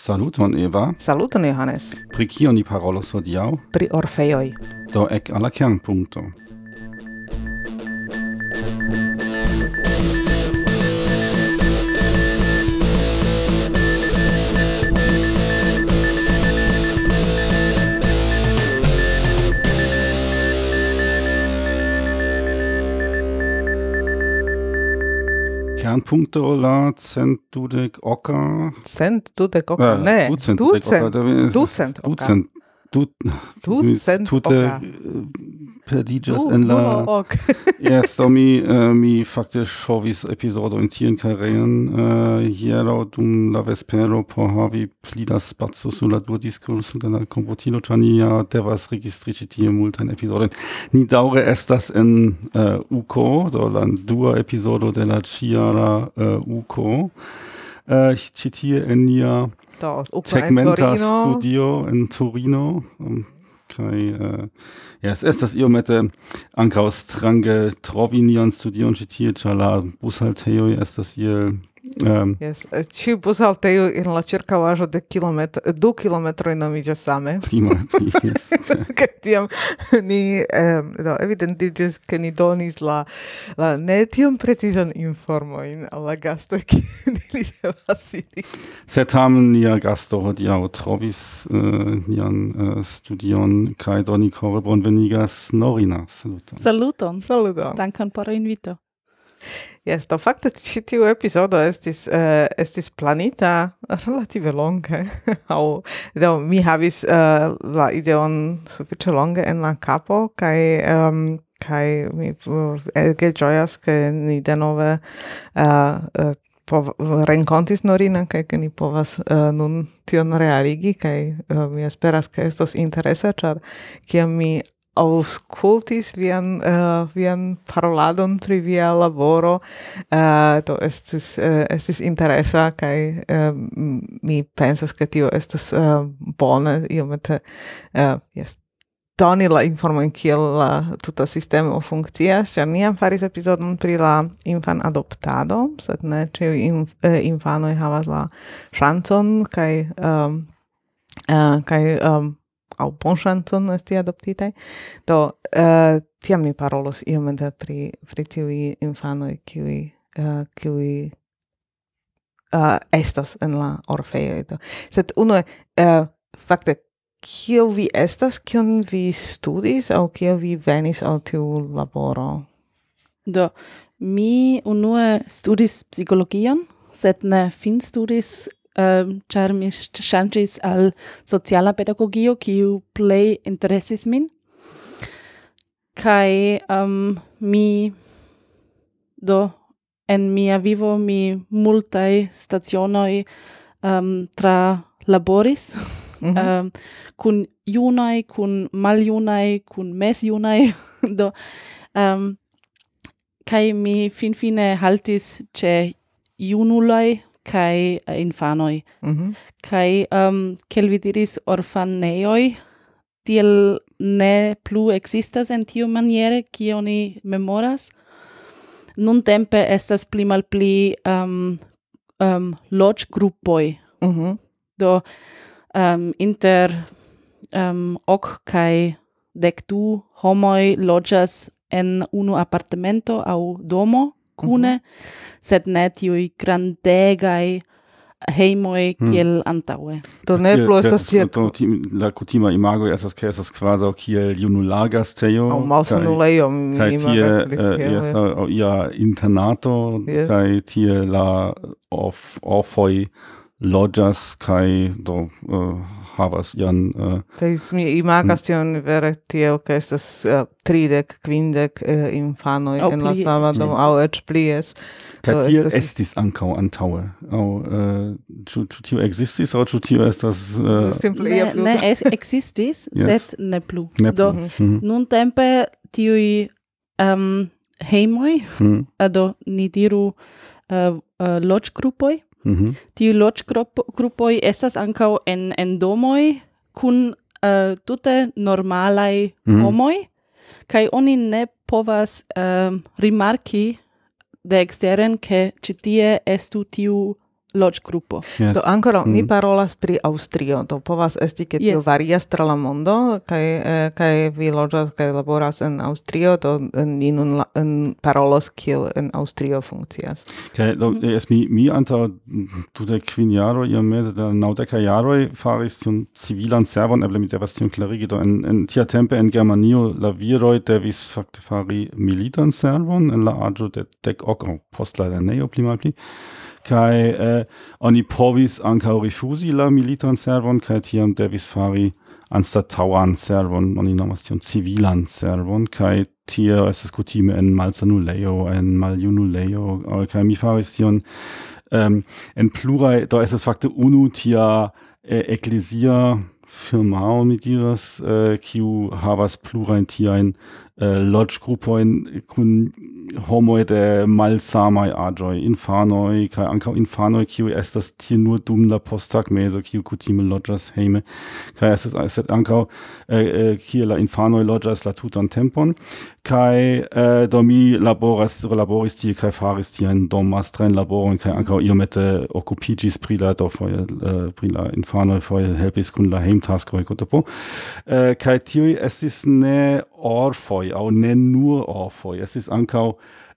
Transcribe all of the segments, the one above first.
Saluton Eva. Saluton Johannes. Pri kio ni parolos hodiaŭ? Pri Orfeoj. Do ek al la kernpunkto. Kernpunkto la cent dudek oka. Cent dudek oka, Eh, ne. ducent dudek oka. Ducent oka. Ducent. Du, Ducent tute Du, en la... Yes, so mi, uh, mi faktisch shovis episodo in tien kareen uh, hiero dum la vespero por havi pli da spazio sulla dua diskurso de la computilo, ja devas registrici tie multajn episodojn. Ni daŭre estas en uh, UCO, do la dua episodo de la ĉiara uh, UCO. Uh, ĉi tie en nia do segmenta studio in Torino. Um, kai äh, ja es estas iomete ankaŭ strange trovi nian studion ĉi tie ĉar la bushaltejoj estas je Um, yes. Eh, ci busalteju in la circavaĵo de kilometro du kilometroj nomiĝas same. yes. Kaj tiam ni ehm, um, do, evidentiĝis ke ni donis la, la ne tiom precizan informojn al la gastoj kien ili devas iri. Sed tamen nia gasto hodiaŭ trovis uh, nian uh, studion kaj do ni kore bonvenigas Norina. Saluton. Saluton. Saluton. Dankon por invito. Yes, do fakte ĉi tiu epizodo estis uh, estis planita relative longe. Aŭ do mi havis uh, la ideon sufiĉe longe en la kapo kaj um, kaj mi eh, ege ĝojas ke ni denove uh, renkontis Norina kaj ke ni povas uh, nun tion realigi kaj uh, mi esperas ke estos interesa ĉar kiam mi auscultis vian uh, vian paroladon pri via laboro uh, to estis uh, estis interesa kaj uh, mi pensas ke tio estas uh, bone iomete uh, yes doni la informon kiel la tuta sistemo funkcias, ĉar ni jam faris epizodon pri la infan adoptado, sed ne ĉiuj inf eh, infanoj havas la ŝancon kaj um, uh, kaj um, au bonŝancon esti adoptitaj. Do uh, tiam mi parolos iomete pri pri tiuj infanoj kiuj uh, kiuj uh, estas en la orfejoj do. Sed unue uh, fakte kio vi estas, kion vi studis au kio vi venis al tiu laboro? Do mi unue studis psikologion, sed ne fin studis Ehm, um, char mi shangis al sociala pedagogio, kiu plei interesis min. Kai um, ehm, mi do en mia vivo mi multai stacionoi um, ehm, tra laboris mm -hmm. um, kun junai, kun maljunai, kun mesjunai, do um, kai mi fin fine haltis ce junulai kai eh, infanoi mm -hmm. kai um kel vi diris orfanejoj tiel ne plu existas en tiu maniere ki oni memoras nun tempe estas pli malpli um um loĝ grupoj mm -hmm. do um inter um ok kai dek du homoj loĝas en unu apartamento aŭ domo kune, mm -hmm. sed ne tiui grandegai heimoi hmm. kiel mm. antaue. Do ne plu estas tiel... La kutima imago estas ke estas kvazaŭ kiel junula Au Aŭ malsanulejo. Kai tie yes, uh, esta ia internato yes. kai tie la of, ofoj loĝas kai do uh, havas ian... Uh, Kaj mi imagas tion vere tiel, ke estas uh, tridek, kvindek uh, infanoj en la sama domo, aŭ eĉ plies. kai so, tiel estas... estis ankaŭ antaŭe. Aŭ uh, ĉu, ĉu tio ekzistis, aŭ ĉu tio estas... Uh, ne, plu. ne es, ekzistis, yes. sed ne plu. Ne. Do, mm -hmm. nuntempe tiuj um, hejmoj, mm. do ni diru uh, uh, loĝgrupoj, Mm -hmm. Tiu loĝ estas ankaŭ en en domoj kun uh, tute normalaj mm -hmm. homoj kaj oni ne povas um, rimarki de exteren ke ĉi tie estu tiu loc grupo. Yes. Do ancora mm. ni parolas pri Austrio, do povas esti ke tio yes. varias tra la mondo, kaj eh, kaj vi loĝas kaj laboras en Austrio, do ni nun la, en parolos kiel en Austrio funkcias. Kai do mm. es mi mi anta dudek kvin jaroj iom meze de naŭdeka jaroj faris tiun civilan servon, eble mi devas tion klarigi, do en, en tia tempe en Germanio la viroj devis fakte fari militan servon en la aĝo de dec ok, post la lernejo pli. Kai eh, oni povis ankaŭ rifuzi la militan servon, kai tiam devis fari anstataŭan servon, oni nomas tion civilan servon, kai tie estas kutime en malsanulejo, en maljunulejo, kai mi faris tion um, en pluraj, do estas fakte unu tia eh, eklezia firmao, mi diras, eh, kiu havas plurajn tiajn eh, loĝgrupojn kun homoj de malsamaj aĝoj, infanoj kaj ankaŭ infanoj, kiuj estas tie nur dum la posttagmezo, kiu kutime loĝas hejme kaj estas sed ankaŭ eh, kie la infanoj loĝas la tutan tempon kaj eh, do mi laboras laboris tie kaj faris tiajn dommastrajn laborojn kaj ankaŭ iomete okupiĝis pri la do foje eh, pri la infanoj foje helpis kun la hejmtaskoj kotopo. Eh, kaj tiuj estis ne orfoi au ne nur orfoi. Es ist ankaŭ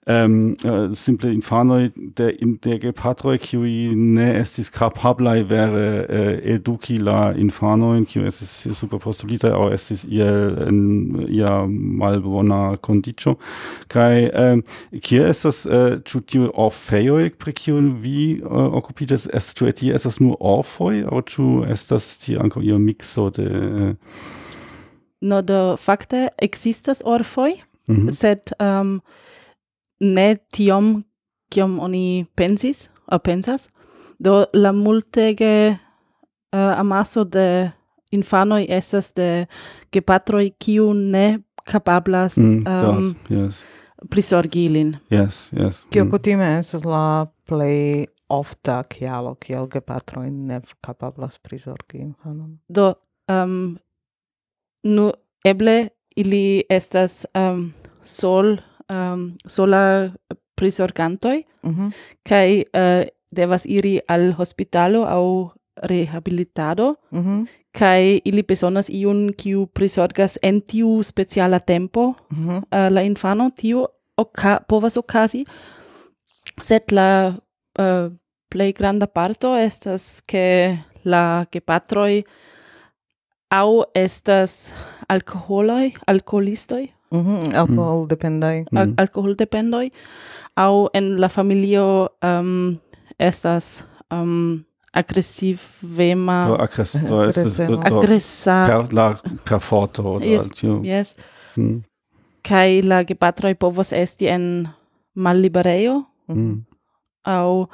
um, ähm, uh, äh, simple infanoj de intergepatroj kiuj ne estis kapablaj vere uh, eduki la infanojn kiuj estis superpostulita aŭ estis iel en ia malbona kondiĉo. Kaj um, kie estas äh, ĉu uh, tiuj orfejoj pri kiuj vi uh, okupiĝas? Estas ĉu tie estas nur orfoj aŭ ĉu estas tie ankaŭ io mikso de uh, no do fakte existas orfoj, mm -hmm. sed um, ne tiom kiom oni pensis, aŭ pensas. Do la multege uh, amaso de infanoj estas de gepatroj kiu ne kapablas mm, um, yes, yes. prisorgi ilin. Yes, yes. Kio mm. kutime estas la plej ofta kialo kiel gepatroj ne kapablas prisorgi infanon. Do um, nu eble ili estas um, sol um, sola prisorgantoj mm -hmm. kaj uh, devas iri al hospitalo aŭ rehabilitado mm -hmm. kaj ili bezonas iun kiu prisorgas en tiu speciala tempo mm -hmm. uh, la infano tio oka povas okazi sed la uh, plej granda parto estas ke la gepatroj au estas alkoholoj, alkoholistoj. Mhm, mm. -hmm, alkohol dependoj. Al mm. alkohol dependoj au en la familio um, estas um, agresivema do aggress do estas per la per foto do yes, tio yes. Mm. kai la gepatroj povos esti en malliberejo. Mm. au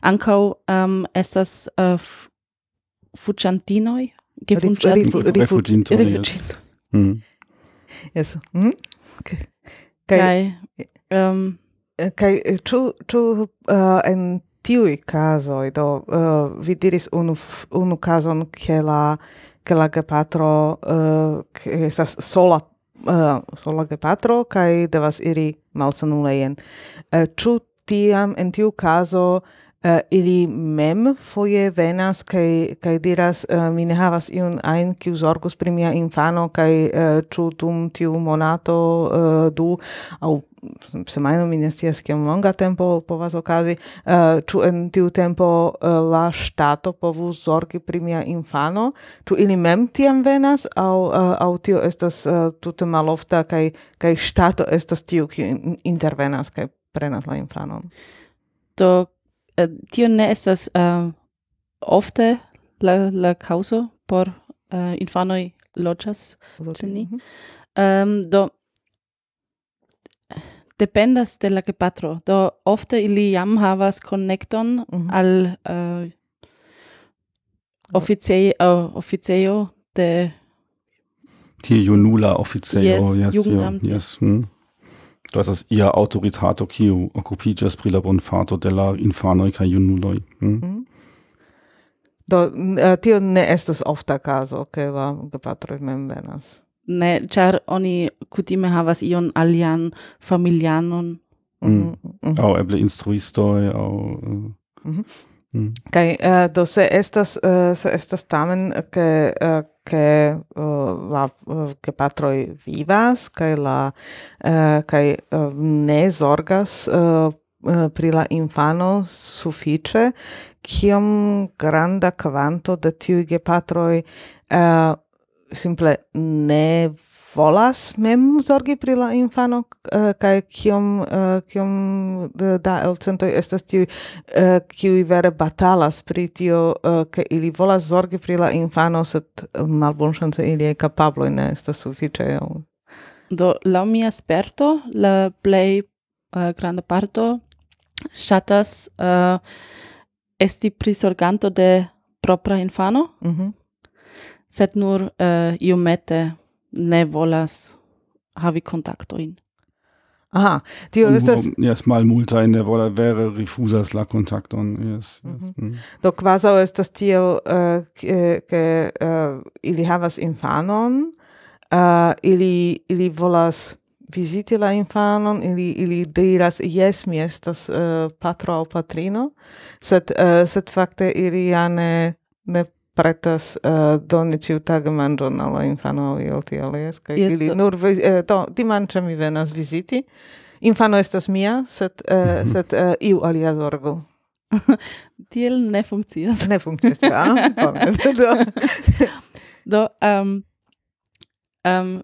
ankaŭ um, estas uh, fuĉantinoj. Gefundstaaten. Ref, ref, refugien. Refugien. Mm. Yes. Mm? Kaj, kaj, um, kaj ĉu, ĉu uh, en tiuj kazoj, do uh, vi diris unu, unu kazon, ke la, ke la gepatro uh, estas sola uh, sola gepatro kaj devas iri malsanulejen. Uh, ĉu tiam en tiu kazo uh, ili mem foje venas kaj kaj diras uh, mi ne havas iun ajn kiu zorgus pri mia infano kaj uh, ĉu dum tiu monato uh, du aŭ semajno mi ne scias kiom longa tempo povas okazi ĉu uh, en tiu tempo uh, la ŝtato povus zorgi pri mia infano ĉu ili mem tiam venas aŭ uh, aŭ tio estas uh, tute malofta kaj kaj ŝtato estas tiu kiu intervenas kaj prenas la infanon? Do uh, tio ne estas uh, ofte la la kaŭzo por uh, infanoj loĝas Ĉe ni? Mhm. Um, do dependas de la gepatro. Do ofte ili jam havas connecton Mhm. al uh, oficejo, uh, oficejo de Tie junula officio, Yes, yes, Jugendamt, yes, yes. estas ia autoritato kiu okupiĝas pri la bonfarto de la infanoj kaj junuloj. Hm? Mm. Do eh, tio ne estas ofta kazo, ke la gepatroj mem venas. Ne, ĉar oni kutime havas ion alian familianon. Mhm, mm. Mm. -hmm. Aŭ eble instruistoj aŭ uh, mhm. eh, mm -hmm. Mm. Kai uh, eh, do se estas uh, se estas tamen ke uh, ke eh, la eh, gepatroj vivas kaj la eh, kaj ne zorgas pri la infano sufiĉe kiom granda kvanto de tiuj gepatroj simple ne volas mem zorgi pri la infano uh, kaj kiom uh, kiom da elcentoj estas tiuj uh, kiuj vere batalas pri tio uh, ke ili volas zorgi pri la infano sed malbonŝance ili kapabloj ne estas sufiĉe do laŭ mia sperto la plej uh, granda parto ŝatas uh, esti prisorganto de propra infano mm -hmm. sed nur uh, iomete ne volas havi kontaktojn. Aha, tio estas yes, mal multa in der vola vere refusas la kontakton yes. Mm -hmm. mm. Do quasi estas tiel eh, eh, ke uh, uh, ili havas infanon, uh, ili ili volas visiti la infanon, ili ili diras yes, mi estas patro aŭ patrino, sed sed fakte ili ja ne ne pretas uh, doni ĉiutage manĝon al la infano iel tiel es, kai ili nur, eh, to, dimanche mi venas visiti, infano estas mia, sed, uh, sed uh, iu alia zorgu. tiel ne funkcias. Ne funkcias, ja bone. do, do um, um,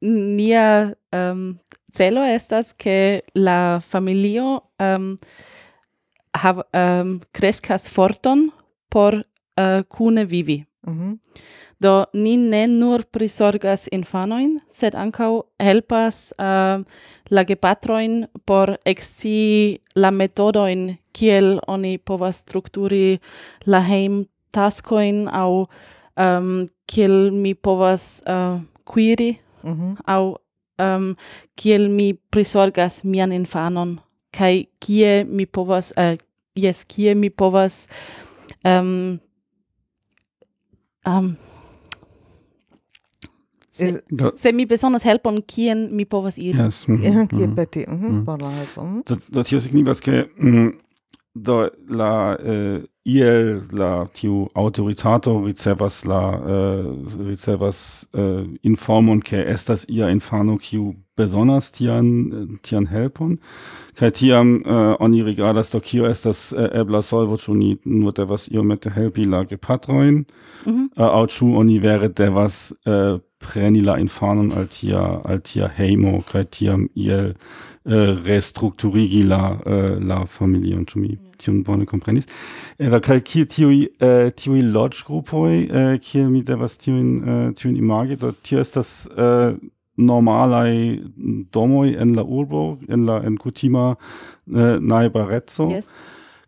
nia um, celo estas ke la familio um, hav, um, kreskas forton por uh, kune vivi. Mm -hmm. Do ni ne nur prisorgas infanoin, sed ankaŭ helpas uh, la gepatrojn por eksci la metodojn kiel oni povas strukturi la hejm taskojn aŭ um, kiel mi povas eh, uh, kuiri mm -hmm. aŭ um, kiel mi prisorgas mian infanon kaj kie mi povas uh, jes kie mi povas um, um, se, Is- Da, se mi bezonas helpon kien mi povas iri yes. mhm, kie mhm. peti. Mhm. Mhm. Por la helpo. Do, tio signifas ke mm, do la eh, iel la tiu autoritato ricevas la eh, ricevas eh, informon ke estas ia infano kiu bezonas tian tian helpon Kaj tiam uh, oni rigardas do kio estas uh, ebla solvo, ĉu ni nur devas iomete helpi la gepatrojn, mhm. -hmm. uh, aŭ ĉu oni vere devas uh, preni la infanon al tia, al tia hejmo, kaj tiam iel uh, restrukturigi la, uh, la familion, ĉu mi yeah. tion bone komprenis? Eva, kaj kie tiuj, uh, tiuj loĝgrupoj, uh, kie mi devas tiujn uh, imagi, do tio estas... Uh, normalaj domoj en la urbo en la en kutima uh, najbareco yes.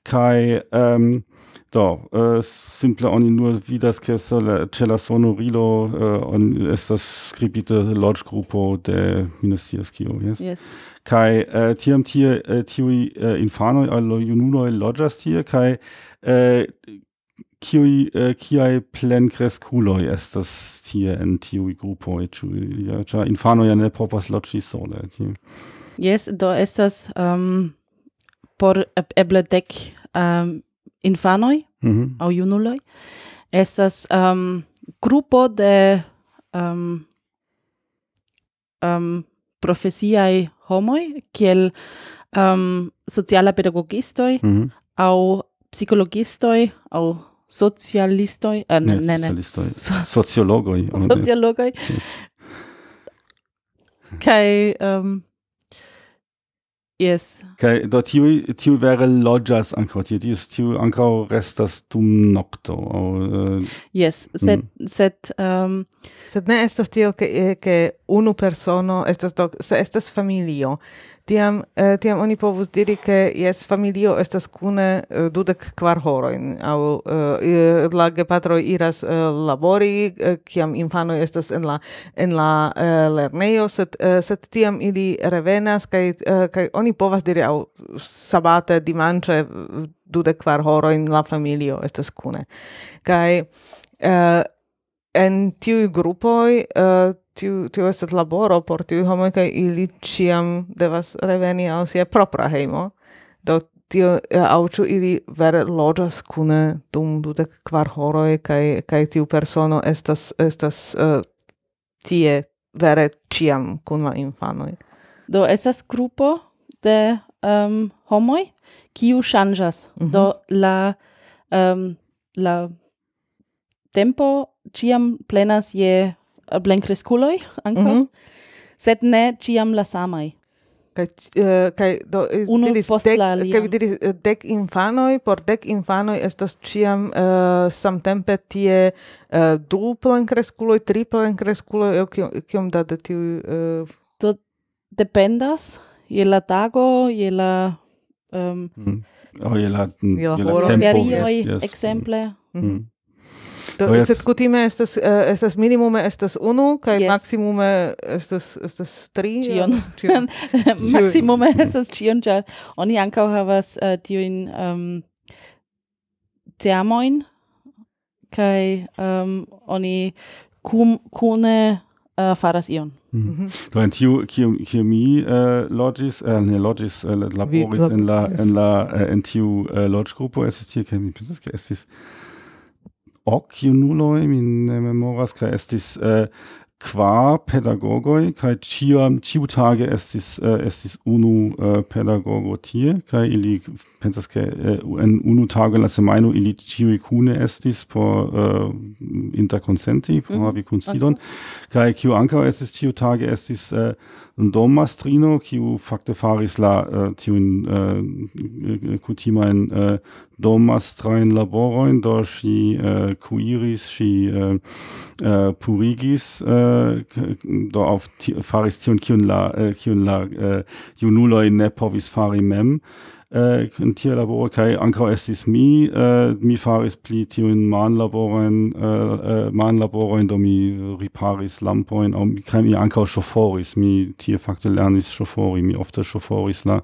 Kai ähm, do äh, simple oni nur vidas ke sola ĉe la sonorilo äh, on estas skribite loĝgrupo de minestias kio yes? Yes. Kai äh, tiam tie äh, tiuj äh, infanoj al la junuloj loĝas tie kai äh, kiui eh, kiai plenkreskuloj estas tie en tiuj grupoj ĉu ja ĉar infanoj ja ne povas loĝi sole tie Yes, do estas um, por eble dek um, infanoj mm -hmm. aŭ junuloj estas um, grupo de um, um, profesiaj homoj kiel um, sociala pedagogistoj mm -hmm. aŭ psikologistoj aŭ socialistoj, uh, ah, ne, ne, ne, so, sociologoj. sociologoj. Yes. Kaj um, Yes. Kai do tiu tiu vere loĝas ankaŭ tie tiu tiu ankaŭ restas dum nokto. Aŭ, uh, eh, yes, mm. sed mm. sed um, sed ne estas tiel ke ke unu persono estas do se estas familio. Tiam eh, tiam oni povus diri ke jes familio estas kune eh, dudek kvar horojn. Aŭ eh, la gepatroj iras eh, labori eh, kiam infanoj estas en la en la eh, lernejo sed eh, sed tiam ili revenas kaj eh, kaj oni povas diri aŭ sabate dimanĉe dudek kvar horojn la familio estas kune. Kaj eh, en tiuj grupoj eh, tiu, tiu estet laboro por tiu homo, kai ili ciam devas reveni al sia propra heimo. Do tio, eh, au ciu ili vere loĝas kune dum dudek kvar horoj, kai, kai tiu persono estas, estas uh, tie vere ciam kun la infanoj. Do estas grupo de um, homoj, kiu ŝanĝas. Mm -hmm. Do la um, la tempo ciam plenas je blenkreskuloj ankaŭ, mm -hmm. sed ne ĉiam la samaj. Kaj, uh, kaj do, eh, Unu diris, post dek, la alia. Kaj vi diris, eh, dek infanoj, por dek infanoj estas ĉiam uh, samtempe tie uh, du plenkreskuloj, tri plenkreskuloj, aŭ kiom, kiom da de tiu Uh... Do dependas je la tago, je la... Um, mm. Oh, je la, je la, je la tempo. Ferioj, yes, yes. Mm. ekzemple. Mhm. Mm. Mm. Do, no, sed kutime estas uh, estas minimume estas unu kaj yes. maximume estas estas tri. Ĉion. maximume estas ĉion, ĉar oni ankaŭ havas uh, tiujn um, teamojn kaj um, oni kum kune uh, faras ion. Mm. Do en tiu kiu kiu mi uh, logis uh, ne logis uh, laboris Vi, en la yes. en la uh, en tiu uh, loĝgrupo estis tie ke mi pensas ke estis ok junuloj, mi ne memoras, kaj estis qua kvar pedagogoj kaj ĉiam ĉiutage estis uh, estis unu uh, pedagogo tie kaj ili pensas ke uh, en unu tago la semajno ili ĉiuj kune estis por uh, interkonsenti por mm havi -hmm. kunsidon okay. kaj kiu ankaŭ estis ĉiutage estis uh, dommastrino, kiu fakte faris la uh, tiun äh, äh, uh, kutimajn uh, domastrajn laborojn, do ŝi uh, kuiris, ŝi uh, uh, purigis, uh, do auf faris tion, kiun la, uh, kiun la uh, junuloj ne povis fari mem. Äh, tie laboro kai ankaŭ estis mi äh, mi faris pli tiujn manlaborojn äh, äh, manlaborojn do mi riparis lampojn aŭ kaj mi ankaŭ ŝoforis mi tie fakte lernis ŝofori mi ofte ŝoforis la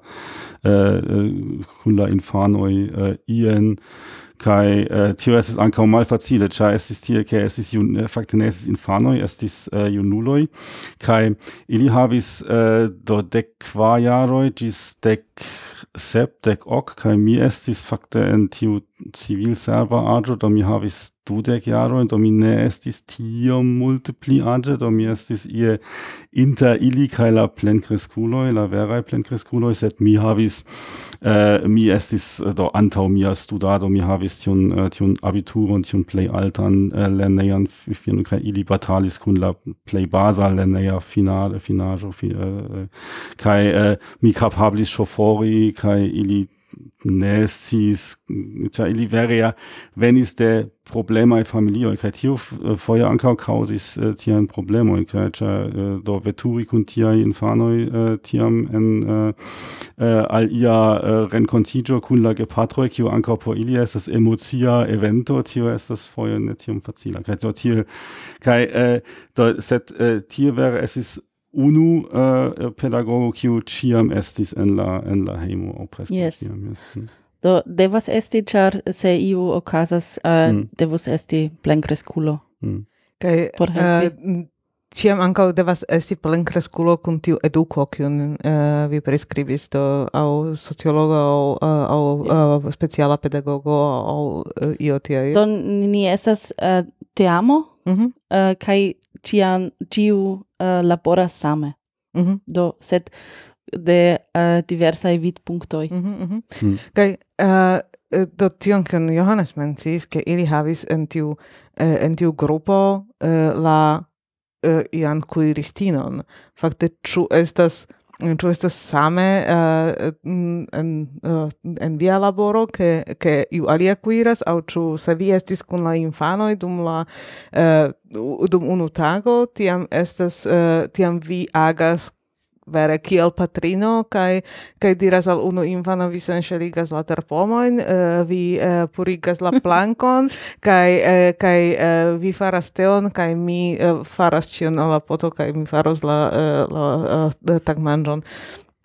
äh, äh, kun la infanoj äh, ien kai äh, tio estis ankaŭ malfacile ĉar estis tie ke estis jun, äh, fakte ne estis infanoj estis äh, junuloj kai ili havis äh, do dek kvar jaroj ĝis dek sepdek ok, kaj mi estis fakte en tiu civil serva aĝo do mi havis dudek jarojn do mi ne estis tiom multe pli aĝe do mi estis ie inter ili kaj la plenkreskuloj la veraj plenkreskuloj sed mi havis äh, mi estis äh, do antaŭ mia studado mi havis tiun äh, tiun abituron tiun plej altan äh, lernejan finon kaj ili batalis kun la plej baza lerneja finale finaĵo fi, äh, kaj äh, mi kapablis ŝofori kaj ili ne sciis ĉar ili vere ja venis de problemaj familioj kaj f- foje ankaŭ kaŭzis uh, tiajn problemojn kaj ĉar uh, do veturi kun tiaj infanoj uh, tiam en uh, al ia uh, renkontiĝo kun la gepatroj kiu ankaŭ por ili estas emocia evento tio estas foje ne tiom facila. Kaj do kaj uh, do sed uh, tie vere estis unu äh, uh, pedagogo kiu ĉiam estis en la en la hejmo aŭ preskaŭ yes. ĉiam. Yes. Mm. Do devas esti ĉar se iu okazas uh, mm. devus esti plenkreskulo. Mm. Kaj por äh, helpi uh, Ciam ankaŭ devas esti plenkreskulo kun tiu eduko kiun uh, vi priskribis do aŭ sociologo aŭ aŭ, uh, speciala pedagogo aŭ uh, io tia. Do ni estas uh, teamo mm -hmm. uh, eh, kai cian, ciu uh, laboras same. Mm -hmm. Do, sed de eh, uh, diversaj vidpunktoj. Mhm, mhm. Mm -hmm, mm -hmm. mm. Kaj uh, do tion kion Johannes mencis, ke ili havis en tiu, uh, en tiu grupo uh, la uh, ian kuiristinon. Fakte, ĉu estas Ĉu estas same uh, en, uh, en via laboro ke, ke iu alia kuiras aŭ ĉu se vi estis kun la infanoj dum la uh, dum unu tago tiam estas tiam vi agas vere kiel patrino kai kai diras al unu infano vi senŝeligas la terpomojn uh, vi uh, purigas la plankon kai uh, eh, kai uh, vi faras teon kai mi uh, faras ĉion al la poto kai mi faros la uh, la uh, tagmanĝon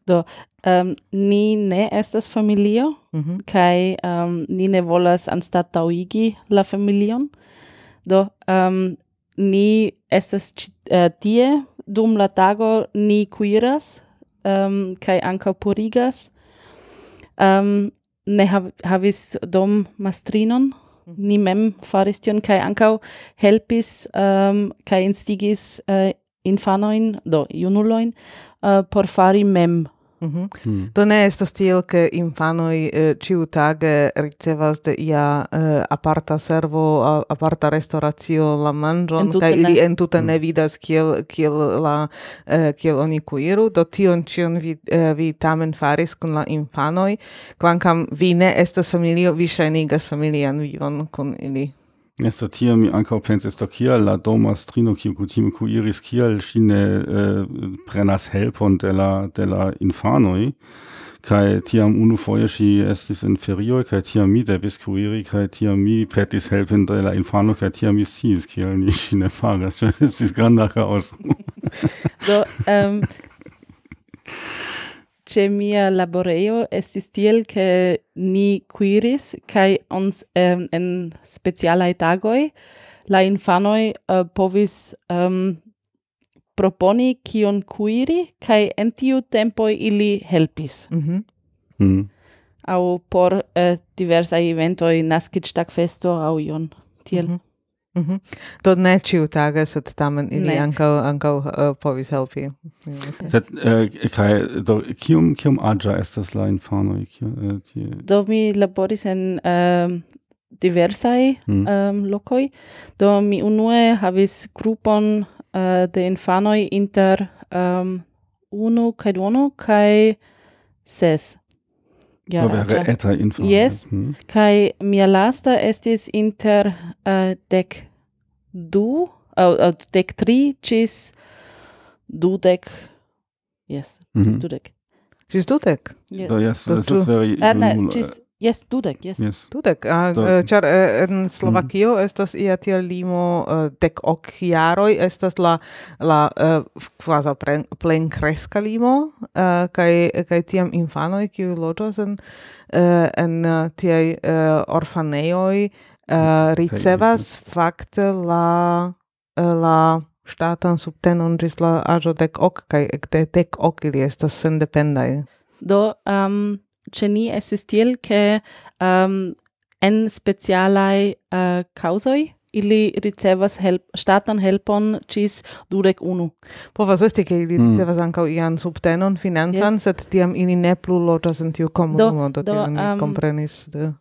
do um, ni ne estas familio mm -hmm. kai um, ni ne volas anstataŭigi la familion do um, ni estas uh, tie dum la tago ni kuiras ehm, um, kai ankaŭ purigas. Um, ne hav havis dom mastrinon. Mhm. Ni mem faris tion kai ankaŭ helpis ehm, um, kai instigis eh, uh, infanoin do junuloin uh, por fari mem. Mm -hmm. mm. Do ne estas tiel, ke infanoj eh, ĉiutage ricevas de ia eh, aparta servo, aparta restoracio la manĝon kaj ili entute ne hmm. vidas kiel kiel la eh, kiel oni kuiru. Do tion ĉion vi eh, vi tamen faris kun la infanoj, kvankam vi ne estas familio, vi ŝajnigas familian vivon kun ili. Esto tia mi ankaŭ pensis do kial la domastrino kiu kutime kuiris kial ŝi ne eh, prenas helpon de la de la infanoj kaj tiam unufoje ŝi estis en ferioj kaj tiam mi devis kuiri kaj tiam mi petis helpon de la infano kaj tiam mi sciis kial ni ŝi ne faras ĉar estis granda kaoso. do um, ce mia laboreo estis tiel che ni quiris kai ons um, en speciala tagoi la infanoi uh, povis um, proponi kion quiri kai en tiu tempo ili helpis. Mhm. Mm mm. Au por uh, diversa eventoi nascitstag festo au ion tiel. Mm -hmm. Mm -hmm. Do ne ĉiu tage, sed tamen ili ne. ankaŭ ankaŭ uh, povis helpi. Sed uh, kaj do kiom kiom aĝa estas la infanoj? Uh, do mi laboris en um, diversai mm. um, lokoi. Do mi unue havis grupon uh, de infanoi inter um, unu kaj duono kaj ses. Jaraĝa. Eta infano. Yes. Mm. Kaj mia lasta estis inter äh, uh, dek du, äh, äh, aŭ uh, dek tri ĝis dudek. Yes, mm -hmm. ĝis dudek. Ĝis dudek? Yes. Do, yes, das ist very... Ah, nein, Yes, dudek, yes. yes. Dudek, ah, uh, char uh, en Slovakio mm. estas ia tia limo uh, dek ok jaroj, estas la, la uh, quasi plen, plen cresca limo, uh, kai, kai tiam infanoj, kiu loĝas en, uh, en uh, tiaj uh, orfanejoj, uh, ricevas fakte la, uh, la ŝtatan subtenon ĝis la aĝo dek ok kaj ekde dek ok ili estas sendependaj. Do, um, ce ni estis tiel, che um, en specialai uh, causoi ili ricevas help, statan helpon cis dudek unu. Povas esti, che ili mm. ricevas ancau ian subtenon financan, yes. sed tiam ili ne plu loĝas en tiu komunumo, do, do, tiam um, comprenis de...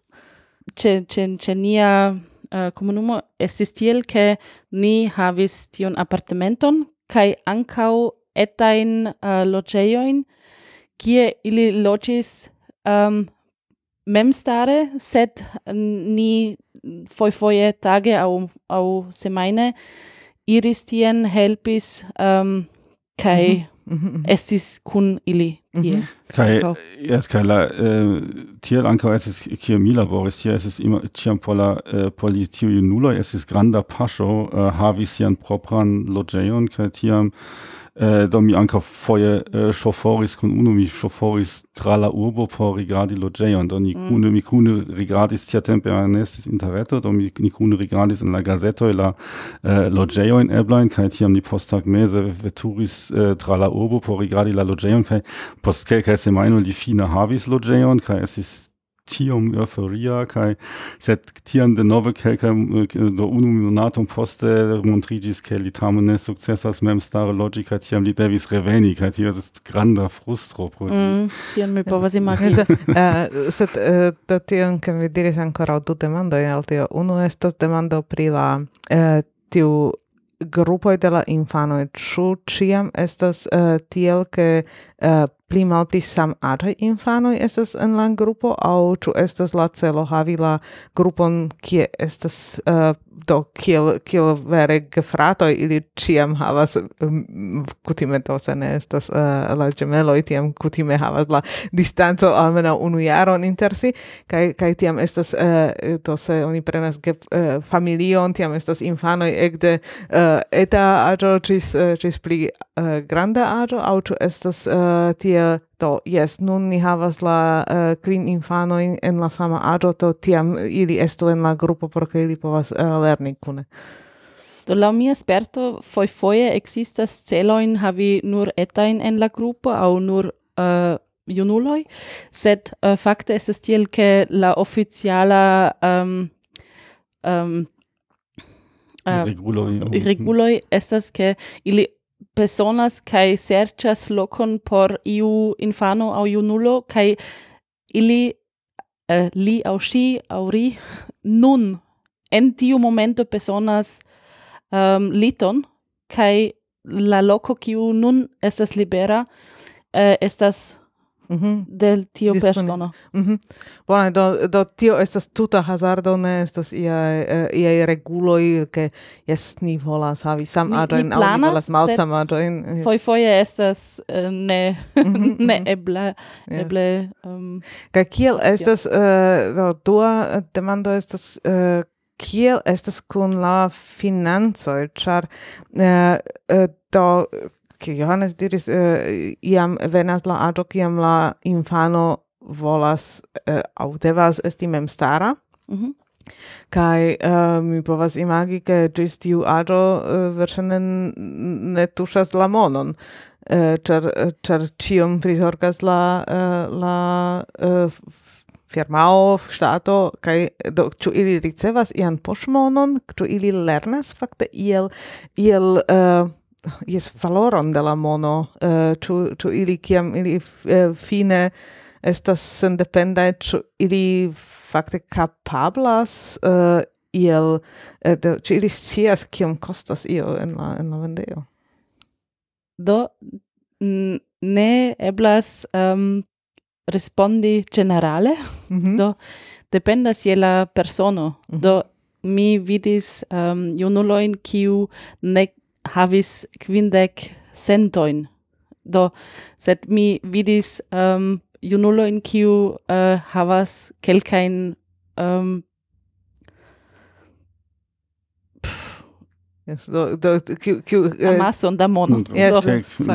Ce, ce, ce nia uh, comunumo estis tiel, che ni havis tion apartamenton, kai ancau etain uh, loceioin, kie ili locis um, memstare, sed ni foi foie tage au, au semaine iris tien helpis um, kai Mhm. estis kun ili tie. Mhm. Kai Ankaŭ. yes kai la äh, tiel ankaŭ estis kiel mi laboris tie estis immer ĉiam por la äh, por li tiuj junuloj estis granda paŝo äh, havi sian propran loĝejon kaj tiam äh, do mi ankaŭ foje äh, ŝoforis kun unu mi ŝoforis tra la urbo por rigardi loĝejon do ni mm. kune mi kune rigardis tiatempe ne estis interreto do mi ni kune rigardis en la gazetoj la äh, eh, loĝejojn eblajn kaj tiam ni posttagmeze veturis äh, tra la urbo por rigardi la loĝejon kaj post kelkaj semajnoj li fine havis loĝejon kaj estis tiom euphoria kaj sed tiam denove kelkaj eh, do unu monaton poste montriĝis ke li tamen ne sukcesas memstare loĝi kaj tiam li devis reveni kaj tio estas granda frustro pro li. Mm, tion mi povas imagini uh, eh, sed uh, do tion ke mi diris ankoraŭ du demandoj al tio. Unu estas demando pri la uh, tiu grupoj de la infanoj. Ĉu ĉiam estas uh, tiel ke uh, pli malpli sam ataj infanoj estas en la grupo aŭ ĉu estas la celo havi la grupon kie estas uh, do kiel kiel vere gefratoj ili ĉiam havas um, kutime do se ne estas uh, la ĝemeloj tiam kutime havas la distanco almenaŭ unu jaron inter si kaj kaj tiam estas uh, do se oni prenas ge, uh, familion tiam estas infanoj ekde uh, eta aĝo ĝis uh, ĝis pli uh, granda aĝo aŭ ĉu estas uh, tie uh, do jes nun ni havas la uh, kvin infanojn en la sama aĝo do tiam ili estu en la grupo por ke ili povas uh, lerni kune. Do laŭ mia sperto fojfoje existas celoin havi nur etain en la grupo aŭ nur eh, uh, junuloi, sed uh, fakte estas tiel ke la oficiala um, um, uh, reguloi, reguloi estas ke ili personas kai serchas lokon por iu infano aŭ junulo kai ili eh, li au shi au ri nun en tiu momento personas um, liton kai la loko kiu nun estas libera eh, estas Mm -hmm. del tio Dispone. persono. Mm -hmm. Bone, do, do tio estas tuta hazardo, ne estas iaj, uh, ia eh, reguloi, ke jes, ni volas havi sam aĝojn au ni volas malsam aĝojn. Foi foie estas uh, ne, mhm, ne mhm. eble, yes. eble... Um, Ka kiel estas, uh, do, dua demando estas... Uh, kiel estas kun la financoj, ĉar uh, uh, do che Johannes diris, uh, iam venas la aĝo kiam la infano volas uh, au devas esti memstara. Mm -hmm. Kai uh, mi povas imagi ke ĝis tiu aĝo uh, verŝajne ne tuŝas la monon, uh, ĉar ĉar prizorgas la uh, la uh, firmao, ŝtato kaj do ĉu ili ricevas ian poŝmonon, ĉu ili lernas fakte iel iel uh, jes valoron de la mono eh, uh, ĉu ĉu ili kiam ili uh, fine estas sendependa ĉu ili fakte kapablas uh, iel uh, de, ĉu ili scias kiom kostas io en la en la vendejo do ne eblas um, respondi generale mm -hmm. do dependas je la persono mm -hmm. do mhm. mi vidis ehm, um, junuloin kiu ne havis quindec centoin. Do, sed mi vidis um, junulo in kiu uh, havas kelkain um, Yes, do do kiu kiu uh, amason da mono. Yes,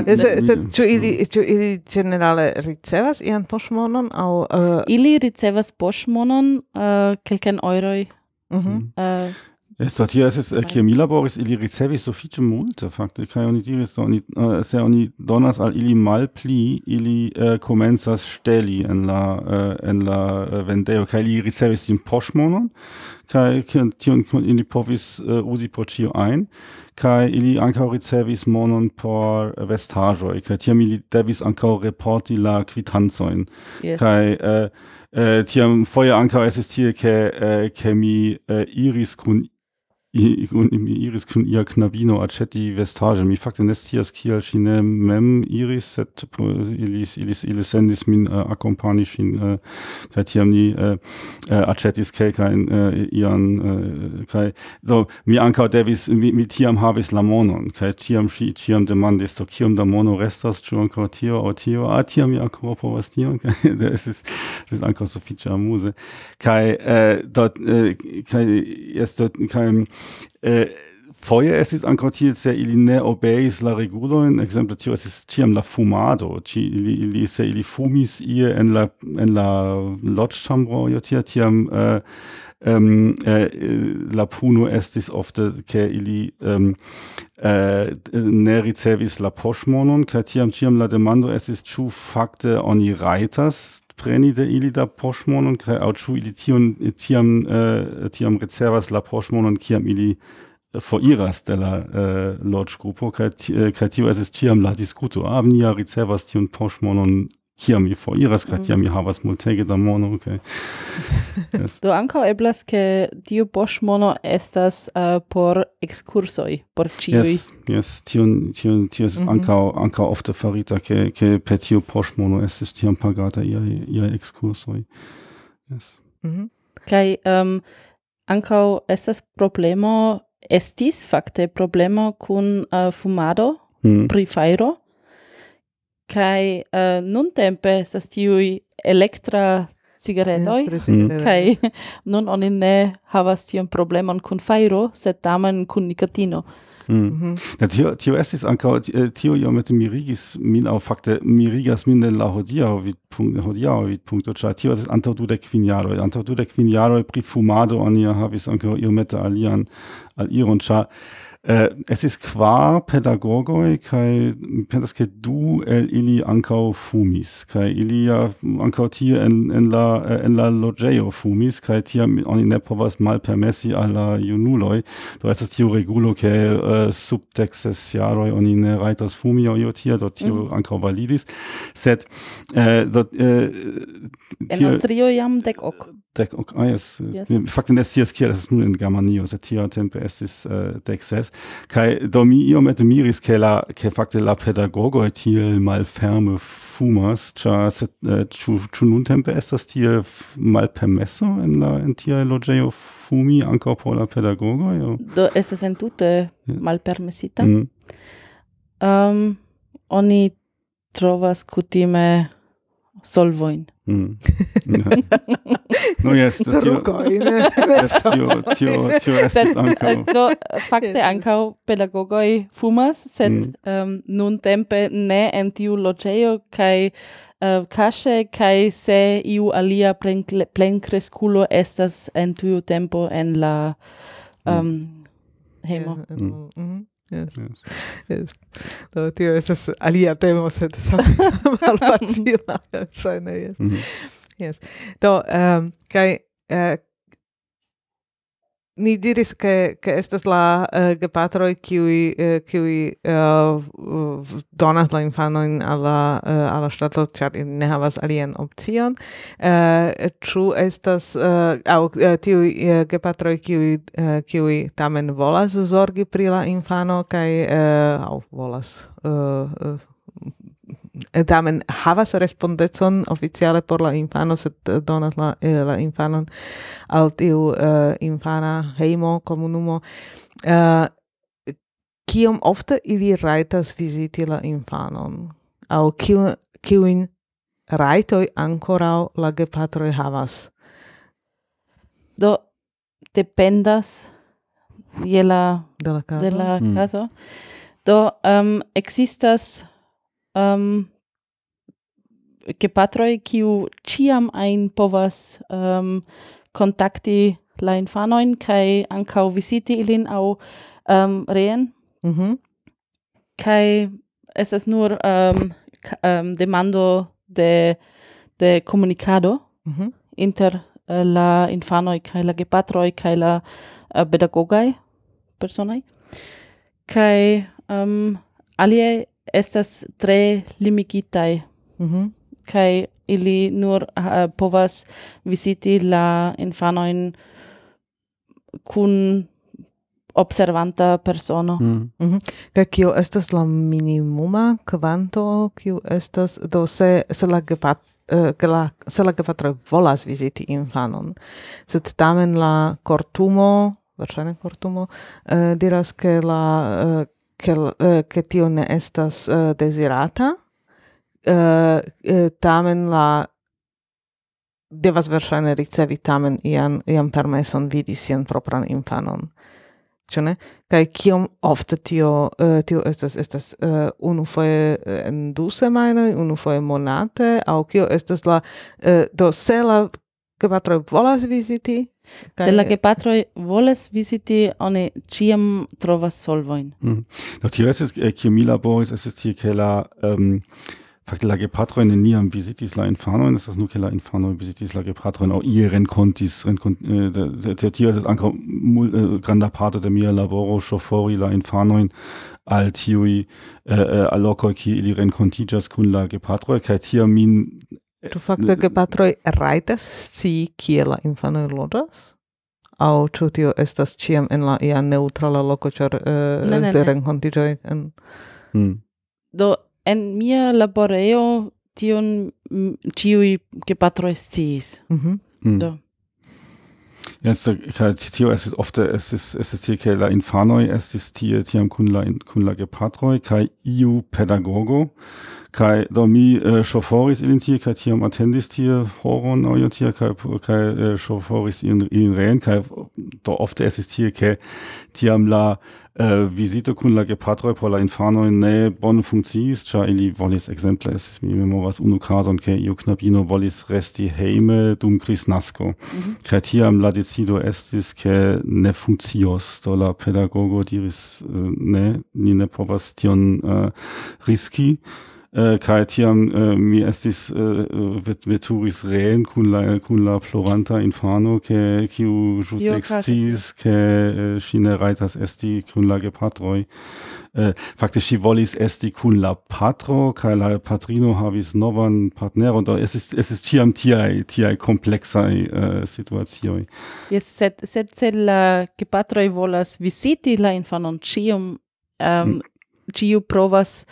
yes, sed ĉu ili ĉu ili generale ricevas ian poŝmonon aŭ uh, ili ricevas poŝmonon uh, kelkajn euroj. Mhm. Mm uh, Estatias es el kiel mi laboris ili ricevis sufiĉe multe fakte. Kaj oni diris do oni äh, se oni donas al ili malpli ili äh, komencas ŝteli en la äh, en la äh, vendejo kaj ili ricevis tiun poŝmonon kaj tion ili povis äh, uzi por ĉio ajn kai ili ankaŭ ricevis monon por vestaĵoj kaj tiam ili devis ankaŭ reporti la kvitancojn yes. kaj eh, eh, tiam foje ankaŭ estis tie ke eh, ke mi eh, iris kun iris kun ia knabino aceti vestage mi fakte nestias kiel ŝi mem iris sed ilis ilis ilis sendis min uh, akompani ŝin uh, kaj tiam ni uh, acetis kelkajn uh, ian uh, kaj do mi ankaŭ devis mi, mi tiam havis la monon kaj tiam ŝi ĉiam demandis do kiom da mono restas ĉu ankaŭ tio aŭ tio? Ah tiam mi ankaŭ povas tion kaj es ist es ist ankaŭ sufiĉe amuse kaj uh, dort uh, kaj dort kaj Äh, foje estis ankaŭ tiel, se ili ne obeis la regulojn, ekzemple tio estis ĉiam la fumado, Ci, ili, ili, se ili fumis ie en la, en la loĝĉambro, jo tia, tiam äh, ähm, äh, la puno estis ofte, ke ili ähm, Äh, ne ricevis la poŝmonon kaj tiam ĉiam la demando estis ĉu fakte oni rajtas preni de ili da poŝmonon kaj aŭ ĉu ili tion tiam äh, tiam ricevas la poŝmonon kiam ili foriras de la äh, loĝgrupo kaj kaj tio estis ĉiam la diskuto. Ah nia ricevas tiun poŝmonon kiam mi foriras kaj mm. tiam mi havas multege da mono kaj yes. do ankaŭ eblas ke tiu poŝmono estas uh, por ekskursoj por ĉiuj yes, yes tion tion tio mm -hmm. ankaŭ ankaŭ ofte farita ke ke per tiu poŝmono estis tiam pagata iaj iaj ekskursoj yes mm -hmm. kaj um, ankaŭ estas problemo estis fakte problemo kun uh, fumado mm. pri fajro kai uh, nun tempe estas tiui elektra cigaretoi mm. kai nun oni ne havas tiun problemon kun fairo, sed tamen kun nikotino. Mm. Mhm. Ja, tio, tio estis ankaŭ eh, tio iomete mirigis min aŭ fakte mirigas min la hodiaŭ vidpunkto hodiaŭ vidpunkto ĉar tio estis antaŭ dudek kvin jaroj antaŭ dudek kvin jaroj pri fumado oni havis ankaŭ iomete alian aliron ĉar äh, es ist qua pedagogoi kai pensas ke du el ili ankau fumis. Kai ili ja ankau tier en en la äh, en la logeo fumis. Kai tier oni ne povas mal permessi alla junuloi. Do es tio regulo ke äh, subtexes jaroi oni ne raitas fumi o tier dort tio mm. ankau validis. Set äh, dort äh, en austrio jam dek ok dek ok ah, yes. yes. ne sias kiel es nun in germanio set tio tempe estis äh, dek ses Kai do mi iomete miris che la fakte la pedagogo tiel malferme fumas, cha eh, chu nun tempe es das tiel messo in la in tiel logeo fumi anko por la pedagogo? Do tutte mal per Mm. Um, oni trovas kutime solvoin Mm. no yes, das tio, ne? tio, tio, tio estes ancau. Eh, do, fakte ancau pedagogoi fumas, sed mm. um, nun tempe ne en tiu loĝejo kai uh, eh, kaŝe kai se iu alia plenkreskulo estas en tiu tempo en la um, hejmo. Mm. Mm. Yes. Yes. yes. Do tio estas alia temo, sed same malfacila, ŝajne, yes. Mm -hmm. Yes. Do, um, kaj uh, ni diris ke ke estas la uh, gepatroj kiuj uh, kiuj uh, donas la infanojn al la uh, al la ŝtato ĉar ne havas alian opcion. Uh, estas uh, aŭ uh, tiuj uh, gepatroj kiuj uh, kiuj tamen volas zorgi pri la infano kaj uh, aŭ volas uh, uh, tamen havas respondecon oficiale por la infano, sed eh, donas la, eh, la infanon al tiu uh, infana heimo, comunumo. Uh, kiom ofte ili raitas viziti la infanon? Au kiu, kiuin raitoi ancora la gepatroi havas? Do, dependas je la, de la caso. De la caso. Mm. Do, um, existas um, gepatroi kiu ciam ein povas um, kontakti la infanoin kai ancau visiti ilin au um, reen. Mm -hmm. Kai es es nur um, um, demando de de comunicado mm -hmm. inter uh, la infanoi kai la gepatroi kai la eh, uh, pedagogai personai kai um, alie estas tre limigitaj. Mm -hmm. Kaj ili nur uh, povas visiti la infanojn kun observanta persono. Mm. Mm -hmm. Kaj kio estas la minimuma kvanto, kio estas do se, se la gepatroj eh, la, se la gepatroj volas viziti infanon, sed tamen la kortumo, verŝajne kortumo, uh, diras ke la uh, che, uh, che tio ne estas eh, uh, desirata, uh, eh, uh, eh, tamen la devas verŝajne ricevi tamen ian, ian permeson vidi sian propran infanon. Ĉu ne? Kaj kiom ofte tio, uh, tio estas, estas uh, unufoje en du semajnoj, unufoje monate, aŭ kio estas la... Uh, do se la gepatroj volas viziti, Sellega patroj volas visiti, oni ĉiam trovas solvojn. Mm. Do tio estas eh, kio mi laboris, estas tie ke la um, fakte la gepatroj neniam vizitis la infanojn, estas nur ke la infanoj vizitis la gepatrojn aŭ ie renkontis. Renkont, eh, tio estas ankaŭ eh, granda parto de mia laboro ŝofori la infanojn al tiui eh, eh allocoi qui ili rencontigas kun la gepatroi, cae tia min Tu fakte patroi raitas si kie la infanoj lodas? Au ĉu tio estas ĉiam en la ia neutrala loko, ĉar eh, de renkontiĝoj en... Hmm. Do, en mia laboreo tion ĉiuj gepatroj sciis. Mhm. Hmm. Do. Yes, kaj tio estis ist estis estis ist ke la infanoi es ist hier tiam kun la kun la gepatroi kai iu pedagogo kai do mi äh, uh, ŝoforis ilin tie kai tiam attendis tie horon au tie kai kai uh, äh, ŝoforis in in reen kai do ofte ist hier ke tiam la uh, visito kun la gepatro por la infano ne bon funkciis cha ili volis exemple es mi memoras unu cason ke iu knabino volis resti heime dum kris nasco mm -hmm. kai tiam la decido estis ke ne funkcios. Do la pedagogo diris uh, ne ni ne povas tion uh, riski äh, kai tiam äh, mi estis äh, vet veturis reen kun la kun la floranta infano ke kiu jus exis ke äh, shine raitas esti kun la gepatroi. Äh, faktisch si volis esti kun la patro kai la patrino havis novan partner und es ist es ist tiam tiai tiai komplexa äh, situazioi yes set set set la gepatroi volas visiti la infanon. Cium ähm, mm. ciu provas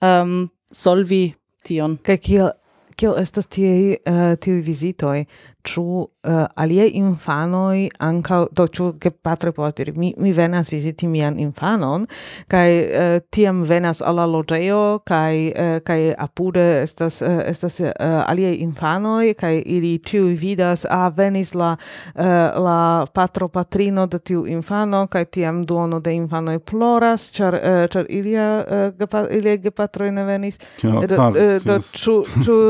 um, solvi tion. Kaj kiel kiel estas tiei uh, eh, tiu vizitoj ĉu uh, aliaj infanoj ankaŭ do ĉu gepatroj povas diri mi, mi venas viziti mian infanon kaj uh, tiam venas al la loĝejo kaj uh, kaj apude estas uh, estas uh, aliaj infanoj kaj ili ĉiuj vidas a ah, venis la uh, la patro patrino de tiu infano kaj tiam duono de infanoj ploras ĉar uh, ĉar ilia uh, gepa, ilia gepatroj ne venis. Do, do, ĉu ĉu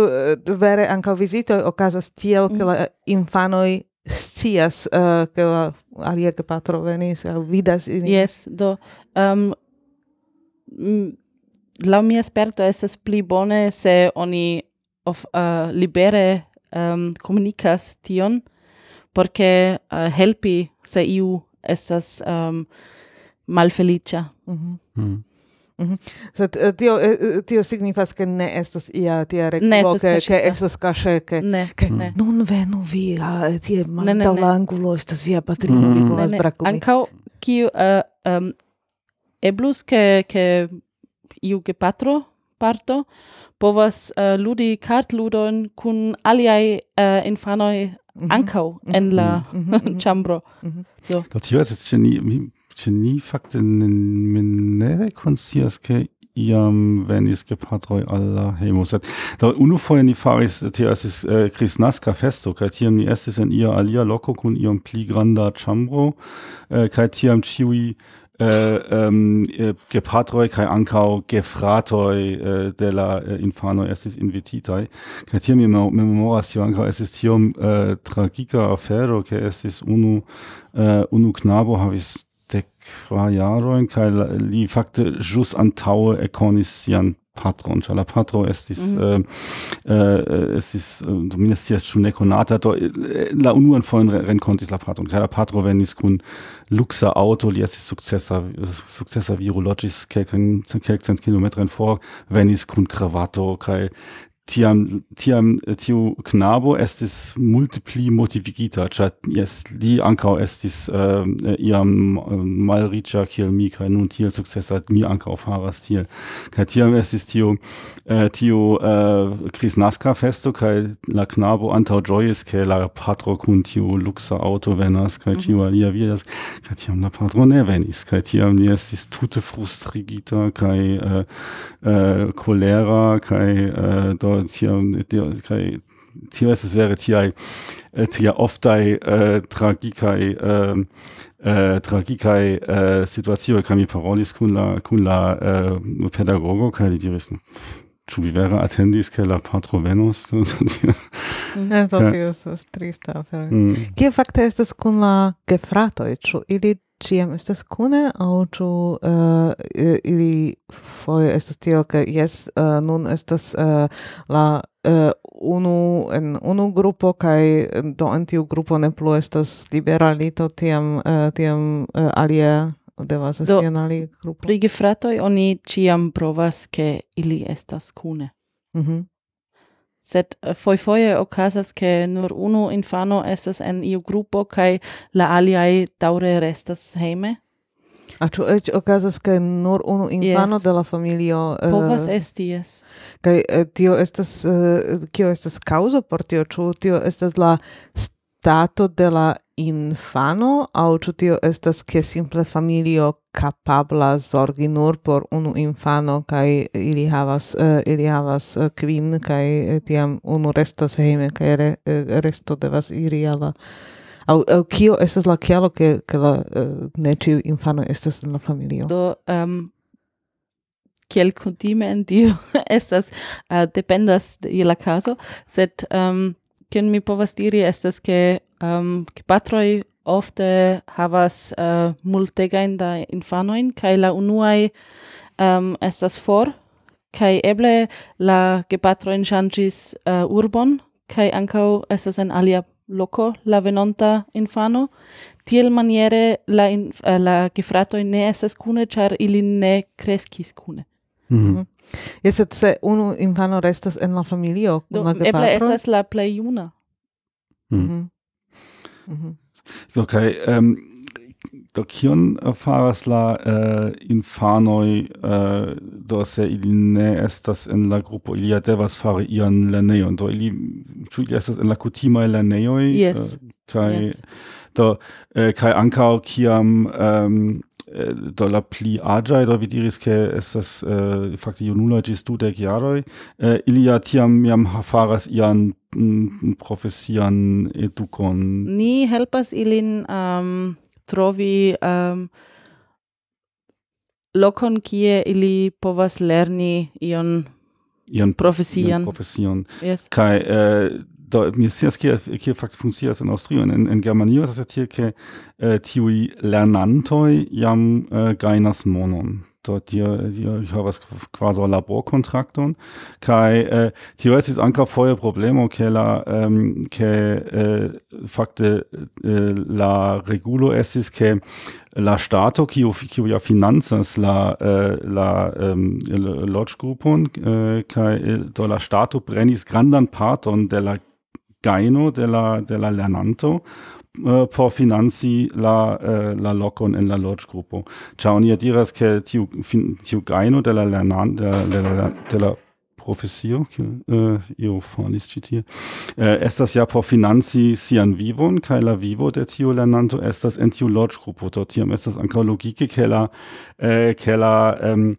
vere ankaŭ vizitoj okazas tiel ke la infanoi scias eh, uh, ke la alia gepatro venis aŭ vidas in Yes, do um, la mia esperto es pli bone se oni of, uh, libere um, comunicas tion por uh, helpi se iu estas um, malfelicia mm-hmm. Mm -hmm. mm. Mm -hmm. Sed eh, tio eh, eh, tio signifas ke ne estas ia tia regolo ke ke estas kaŝe ke ke nun venu vi tie manta angulo estas via patrino vi mm. povas brakumi. Ankaŭ kiu uh, um, eblus ke ke iu gepatro parto povas uh, ludi kartludon kun aliaj uh, infanoj mhm. ankaŭ en mhm. la mhm. ĉambro. Do. Tio estas ĉe ni ce ni facte min conscias che iam venis gepatroi alla hemo. Sed da unu foie ni faris, tio esis äh, Chris Nasca festo, kai tiam ni estis en ia alia loco kun iam pli granda chambro, äh, kai tiam ciui äh, ähm, äh, gepatroi kai ancau gefratoi äh, de la äh, infano estis invititai. Kai tiam mi memoras tio ancau estis tiam äh, tragica afero, ke estis unu, äh, unu knabo havis quajarojn kaj la, li fakte ĵus antaŭe ekkonis jan patron, ĉar la patro estis mm. äh, äh, estis eh, do mi ne schon ĉu nekonata do la unuan fojon renkontis la patron kai la patro venis kun luksa auto, li estis sukcesa sukcesa viro loĝis kelkajn kelkcent kilometrojn for venis kun kravato kaj tiam tiam tiu knabo estis multipli motivigita ĉar jes li ankaŭ estis uh, iam uh, malriĉa kiel mi kaj nun tiel sukcesa mi ankaŭ faras tiel kaj tiam estis tiu uh, tiu uh, Krisnaska festo kaj la knabo antaŭ ĝojis ke la patro kun tiu luksa auto venas kaj ĉiu mm -hmm. alia vidas kaj tiam la patro ne venis kaj tiam ni estis tute frustrigita kaj uh, uh, kolera kaj uh, do tio tio kai tio es wäre tio tia oftai äh, tragikai äh, äh, tragikai äh, situatio kam mi parolis kun la kun la äh, pedagogo kai di diris Ĉu vi vere atendis ke la patro venos? Ne, to tio estas trista afero. Kie fakte estas kun la gefratoj? Ĉu ili ciam estas kune aŭ ĉu uh, ili foje estas tiel ke jes uh, nun estas uh, la uh, unu en unu grupo kaj do en tiu grupo ne plu estas liberalito tiam uh, tiam uh, alia devas esti en alia grupo. Pri gefratoj oni ciam provas ke ili estas kune. Mhm sed eh, foifoje ocasas che nur uno infano esas en iu gruppo kai la aliai daure restas heime A ah, ĉu eĉ okazas ke nur unu infano yes. de la familio uh, povas esti yes. kaj uh, tio estas uh, kio estas causa por tio ĉu tio estas la stato de la infano? Au ĉu tio estas ke simple familio kapabla zorgi nur por unu infano kaj ili havas uh, ili havas uh, kvin kaj eh, tiam unu restas hejme kaj re, uh, resto devas iri al la au au kio estas la kialo ke ke la uh, ne ĉiu infano estas en la familio? Do um, kiel kutime en tio estas uh, dependas de la kazo sed um, kion mi povas diri estas ke um, gepatroi ofte havas uh, multegain da infanoin, kai la unuae um, estas for, kai eble la gepatroin changis uh, eh, urbon, kai ancau estas en alia loco la venonta infano, tiel maniere la, in, uh, la gefratoi ne estas cune, char ili ne crescis cune. Mm -hmm. Se unu infano restas en la familio kun Do, la gepatroj? Eble estas la plej juna. Mm -hmm. Mhm. Do kaj um, ähm, do kion faras la äh, uh, infanoj uh, äh, do se ili ne estas en la grupo ili ja devas fari ian lernejon do ili ĉu ili estas en la kutimaj lernejoj yes. uh, kaj yes. do uh, kaj ankaŭ kiam um, Eh, do la pli agiae, do vi diris ke estas eh, fakte junuloj ĝis dudek jaroj, eh, ili ja tiam jam faras ian m, profesian edukon. Ni helpas ilin um, trovi um, lokon kie ili povas lerni ion ian profesion. Ian profesion. Yes. Kai eh, do mi scias ke ke fakt funkcias en Aŭstrio en en Germanio estas tie ke äh, tiuj lernantoj jam äh, gajnas monon. Do tie tie havas kvazaŭ laborkontrakton kai äh, tio estis ankaŭ foje problemo ke la ähm, ke fakte la regulo estis ke la stato kiu kiu ja financas la eh, la um, loĝgrupon eh, kaj eh, do la prenis grandan parton de la gajno de la de la lernanto eh, por financi la eh, la lokon en la loĝgrupo. Ĉar oni diras ke tiu fin, tiu gajno de la lernan de, la- de, la de la profesio, que uh, io falis ĉi tie, eh, estas ja por financi sian vivon, kaj la vivo de tiu lernanto estas en tiu loĝgrupo. Do tiam estas ankaŭ logike, ke la, eh, ke la, em,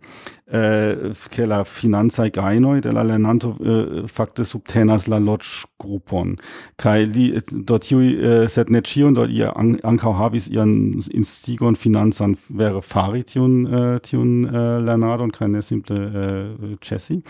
äh, che la finanza gainoi dell'allenamento eh, äh, fakte subtenas la lodge grupon. Kai li äh, dort iui eh, set net chion, dort ihr an, ankau havis ihren instigon finanzan wäre fari tion tion äh, lernado und keine simple äh, chessi.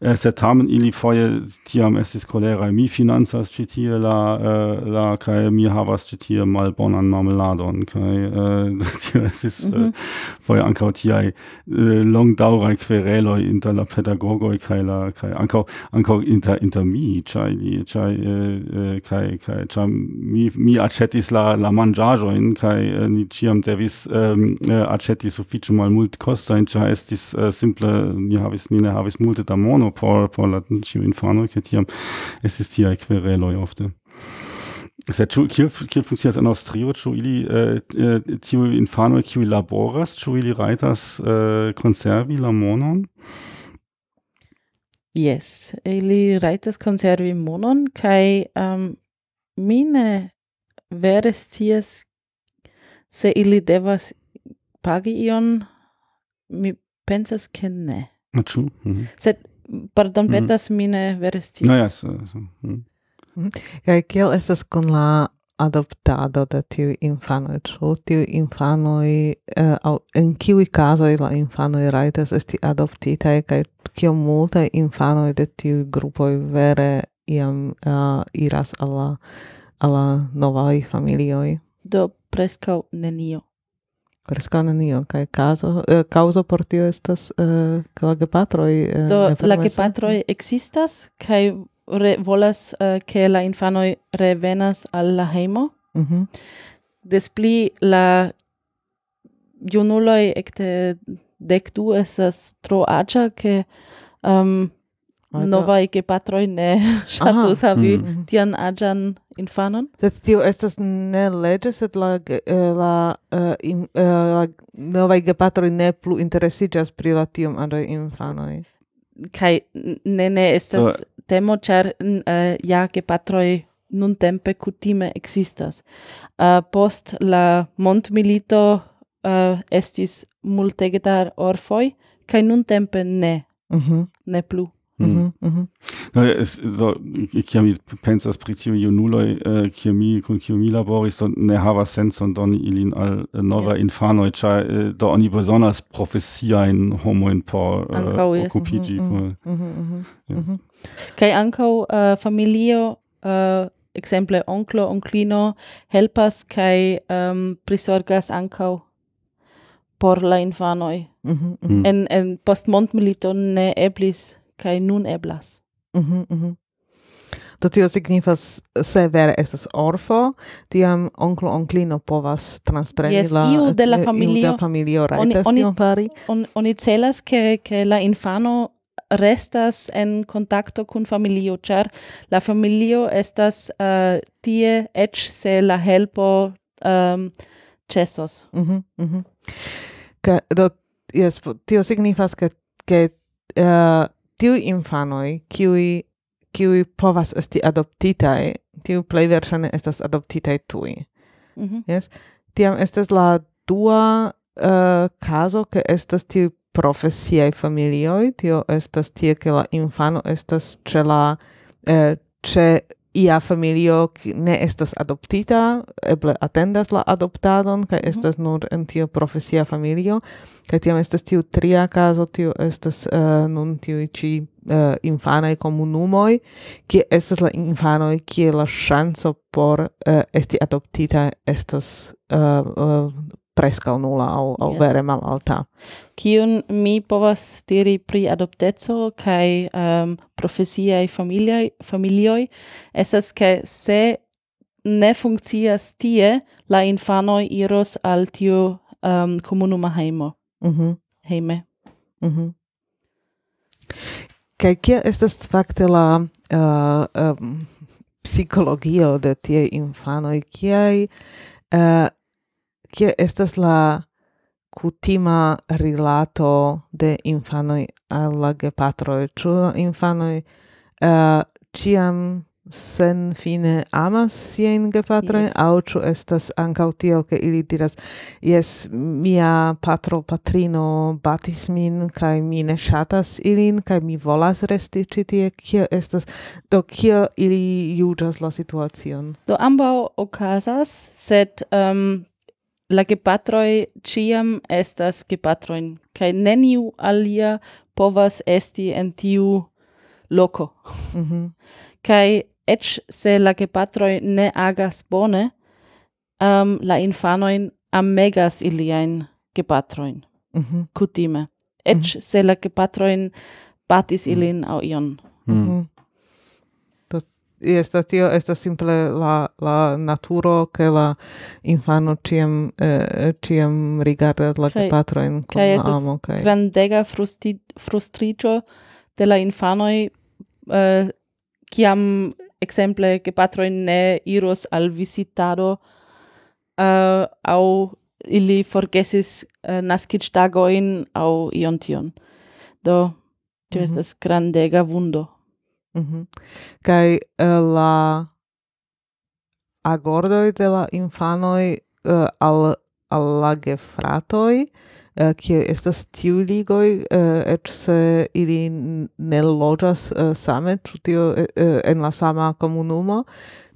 Äh, set tamen ili feuer tiam estis kolerae mi finanzas citie la äh, la kai mi havas citie mal bonan marmeladon kai äh, tio estis mhm. feuer ankau tiai äh, long dau daŭraj kvereloj inter la pedagogoj kaj la kaj ankaŭ ankaŭ inter inter mi ĉar ili ĉar eh, eh, kaj kaj ĉar mi mi aĉetis la la manĝaĵojn kaj eh, ni ĉiam devis aĉeti sufiĉe malmultkostajn ĉar estis simple ni havis ni ne havis multe da mono por por la ĉiuj infanoj kaj tiam estis tiaj kvereloj ofte. Sed kiel kiel funkcias en Aŭstrio, ĉu ili eh, eh, tiuj infanoj kiuj laboras, ĉu ili rajtas eh, konservi la monon? Yes, ili raitas conservi monon, kai um, mi ne vere scias se ili devas pagi ion, mi pensas ke ne. Ĉu? Mhm. Sed, pardon, Mhm. petas, mi ne vere scias. No, ja, so, so. mhm. Kaj kiel estas kun la adoptado de tiu infanoj, ĉu tiu infanoj eh, uh, aŭ en kiuj kazoj la infanoj rajtas esti adoptitaj kaj kiom multaj infanoj de tiuj grupoj vere iam uh, eh, iras al la al la novaj familioj? Do preskaŭ nenio. Preskaŭ nenio kaj kazo eh, kaŭzo por tio estas uh, ke la gepatroj uh, Do la gepatroj ekzistas kaj re, volas eh, uh, che la infanoi revenas al la heimo. Mm -hmm. Des pli la junuloi ecte dec du esas tro agia che um, ehm, Alter. Novaj gepatroj ne ŝatus havi mm -hmm. tian aĝan infanon. Sed tio estas ne leĝe, sed la eh, la, eh, uh, in, uh, la novaj gepatroj ne plu interesiĝas pri la tiom aĝaj infanoj. Kai ne ne estas so, temo, ĉar uh, ja gepatroj nuntempe kutime existas Uh, eh, post la montmilito uh, eh, estis multegetar orfoi kai nun nuntempe ne, uh -huh. ne plu. Mhm Mm -hmm. do, kiam mi pensas pri tiu junuloj, Chemie, kiam mi kun kiu mi laboris, so, ne havas sencon doni ilin al eh, nova yes. infanoj, ĉar eh, do oni bezonas profesiajn homojn por eh, mhm, okupiĝi. Mhm, mhm, kaj uh, familio ekzemple onklo, onklino helpas kaj um, prisorgas ankaŭ por la infanoi. Mm -hmm, mm -hmm. En en postmondmilito ne eblis kai nun eblas. Mhm, mm mhm. Mm Do tio signifas se vere estas orfo, tiam onklo onklino povas transpreni yes, la iu de la familio, iu de familio rajtas oni, tion fari. On, oni celas ke, ke la infano restas en contacto kun familio, char la familio estas uh, tie ec se la helpo ehm, um, cesos. Mm -hmm, mm -hmm. Ka, do, yes, tio signifas ke, ke uh, tiu infanoi, kiui kiui povas esti adoptitae, tiu plej verŝajne estas adoptitaj tuj. Mm -hmm. Yes. Tiam estas la dua uh, caso che estas tiu profesiae familioi, tio estas tie che la infano estas ce la eh, ce ia familio ne estas adoptita, eble atendas la adoptadon, kaj mhm. estas nur en tio profesia familio, kaj tiam estas tiu tria caso, tio estas uh, nun tiu ci uh, eh, infanai comunumoi, kie estas la infanoi, kie la chanso por uh, esti adoptita estas uh, uh, prescau nula au, au yes. vere mal alta. Cion mi povas diri pri adoptezo cae um, profesiae familiae, familioi, esas che se ne funccias tie, la infanoi iros al tiu um, comunuma heimo. Mm -hmm. Heime. Mm -hmm. Kaj kia estas fakte la uh, um, psikologio de tie infanoj kiaj uh, che estas la kutima rilato de infanoj al la gepatroj. Ĉu infanoj uh, ĉiam sen fine amas siajn gepatrojn yes. aŭ ĉu estas ankaŭ tiel ke ili diras jes mia patro patrino batis min kaj mi ne ŝatas ilin kaj mi volas resti ĉi tie kio estas do kio ili juĝas la situacion do ambaŭ okazas sed um, la gepatroi ciam estas gepatroin, cae neniu alia povas esti en tiu loco. Mm kai Cae ec se la gepatroi ne agas bone, um, la infanoin amegas iliain gepatroin, mm kutime cutime. Ec mm -hmm. se la gepatroin batis ilin au ion. Mhm. Mm estas tio estas simple la la naturo ke la infano ciam eh, ciam rigardas la gepatrojn kun kaj amo kaj grandega frusti frustricio de la infanoi eh, kiam ekzemple gepatroj ne iros al visitado eh, uh, au ili forgesis naskit naskiĝtagojn au ion tion do tio mm -hmm. estas grandega vundo Mhm. Kaj, eh, la agordoj de la infanoj, eh, al al la gefratoj, uh, eh, kiuj estas tiu ligoj, uh, eh, eĉ se ili n ne loĝas, uh, same, ĉu tio, uh, en la sama komunumo,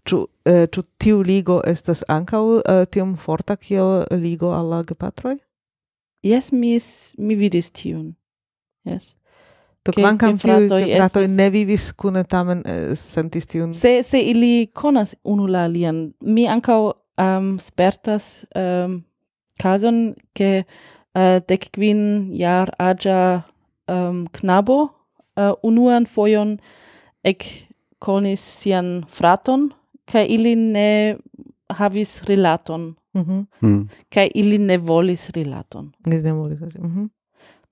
ĉu, uh, ĉu tiu ligo estas ankaŭ, uh, tiom forta kiel ligo al la gepatroj? Jes, mi mi vidis tiun. Jes. Do kvankam fratoj fratoj ne vivis kune tamen eh, sentis tiun se se ili konas unu la alian mi ankaŭ um, spertas um, cason ke uh, dek kvin jar aĝa um, knabo uh, unuan fojon ek konis sian fraton kaj ili ne havis rilaton Mm -hmm. mm. Kaj ili ne volis rilaton. Ili ne volis rilaton. Mm -hmm.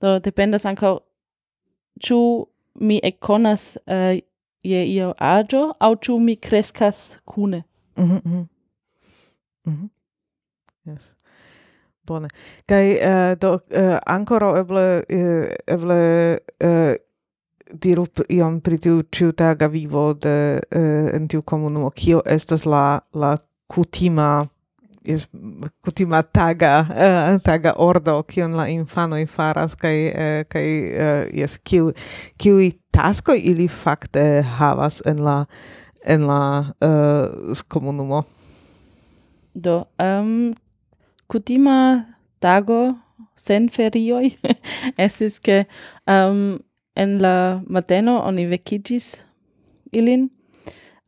Do dependas ankaŭ ĉu mi ekkonas uh, je io aĝo aŭ ĉu mi kreskas kune. Mm -hmm. Mm -hmm. Yes. Bone. Kaj uh, do eh, uh, ankoraŭ eble uh, eble uh, diru iom pri tiu ĉiutaga vivo de uh, en tiu komunumo kio estas la la kutima es kutima taga uh, taga ordo kion la infanoj faras kaj uh, kaj eh, uh, yes kiu kiuj tasko ili fakte havas en la en la uh, komunumo. Do um, kutima tago sen es estis ke um, en la mateno oni vekigis ilin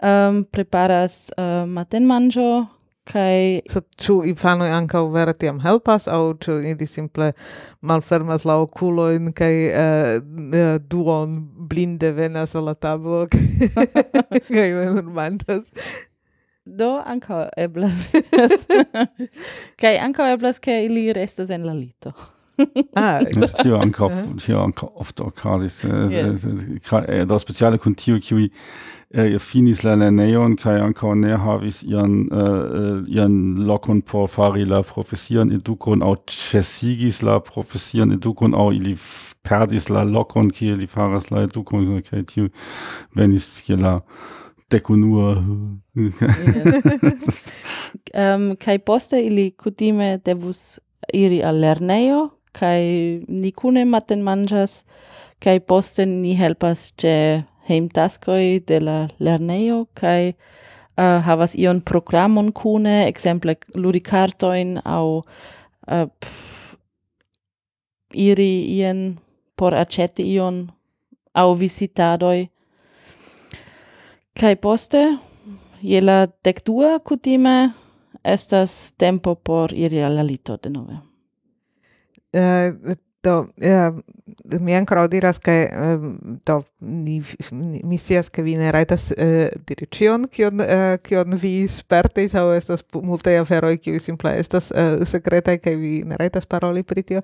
um, preparas uh, matenmanĝo kai so tu infanoj ankaŭ vere tiam helpas aŭ ĉu ili simple malfermas la okulojn kaj uh, duon blinde venas al la tablo kaj manĝas? Do ankaŭ eblas. Kai ankaŭ eblas ke ili restas en la lito. Ah, tio ankaŭ tio ankaŭ ofte okazis do speciale kun tio kiuj eh, finis la lernejon kaj ankaŭ ne havis ian eh, eh, ian lokon por fari la profesian edukon aŭ ĉesigis la profesian edukon aŭ ili perdis la lokon kie li faras la edukon kaj tio venis kiel la dekunua. um, kaj poste ili kutime devus iri al lernejo kai ni kune maten manjas kai posten ni helpas che heim taskoi de la lernejo kai uh, havas ion programon kune ekzemple ludi kartojn aŭ uh, pff, iri ien por aĉeti ion aŭ visitadoj. Kai poste je la dekdua kutime estas tempo por iri al la lito denove. Eh, do eh, mi ancora diras ke ehm, do ni mi sias che vi ne rajtas eh, diri ĉion kion kion vi spertis aŭ estas multe aferoj kiuj simple estas sekretaj kaj vi ne rajtas paroli pri tio.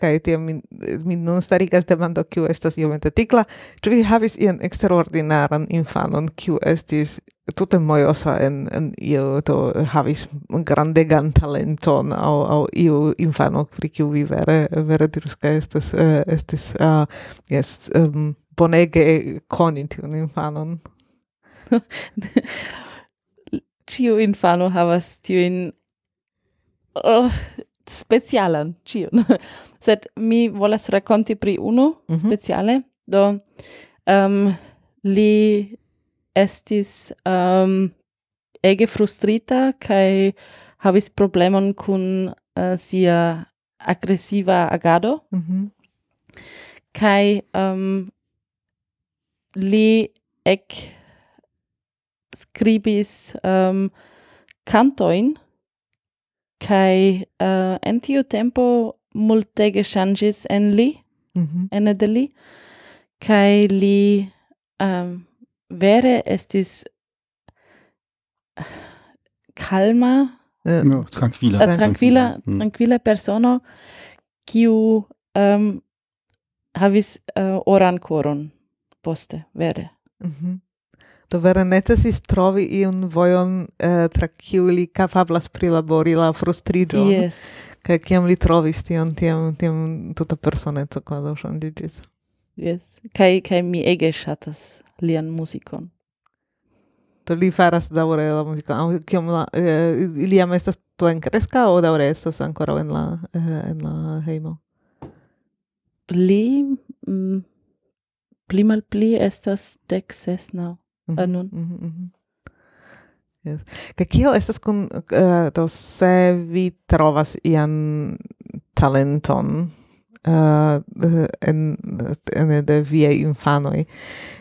Kaj tiam mi mi nun starigas demando kiu estas iomete tikla. Ĉu vi havis ian eksterordinaran infanon? Kiu estis tute mojosa en en io to havis grandegan talenton au au io infano pri kiu vi vere vere dirus ka estas uh, eh, estis uh, yes um, bonege koni tiun infanon Ciu infano havas tiuin oh, specialan ciun. sed mi volas rakonti pri unu mm -hmm. speciale do um, li estis um, ege frustrita kai havis problemon kun uh, sia aggressiva agado. Mm -hmm. Kai um, li ek skribis um, cantoin kai uh, en tiu tempo multege changis en li, mm -hmm. ene de li, kai li um, vere estis calma eh, no, tranquila eh, tranquila tranquila mm. persono kiu um, havis eh, uh, oran koron poste vere mm -hmm. Do vere necesis trovi iun vojon uh, eh, tra kiu li kapablas prilabori la frustriĝon. Yes. Kaj kiam li trovis tion, tiam, tiam tuta personeco kvazaŭ ŝanĝiĝis yes. Kai kai mi ege shatas lian musikon. Do li faras daŭre la muzikon. Kiom la eh, uh, ili jam estas plenkreska aŭ daŭre estas ankoraŭ en la uh, en la hejmo? Li mm, pli malpli estas dek ses naŭ. Mm -hmm, nun. Mm -hmm. Yes. Kaj kiel estas kun uh, do se vi trovas ian talenton Eh, en en de viaj infanoj.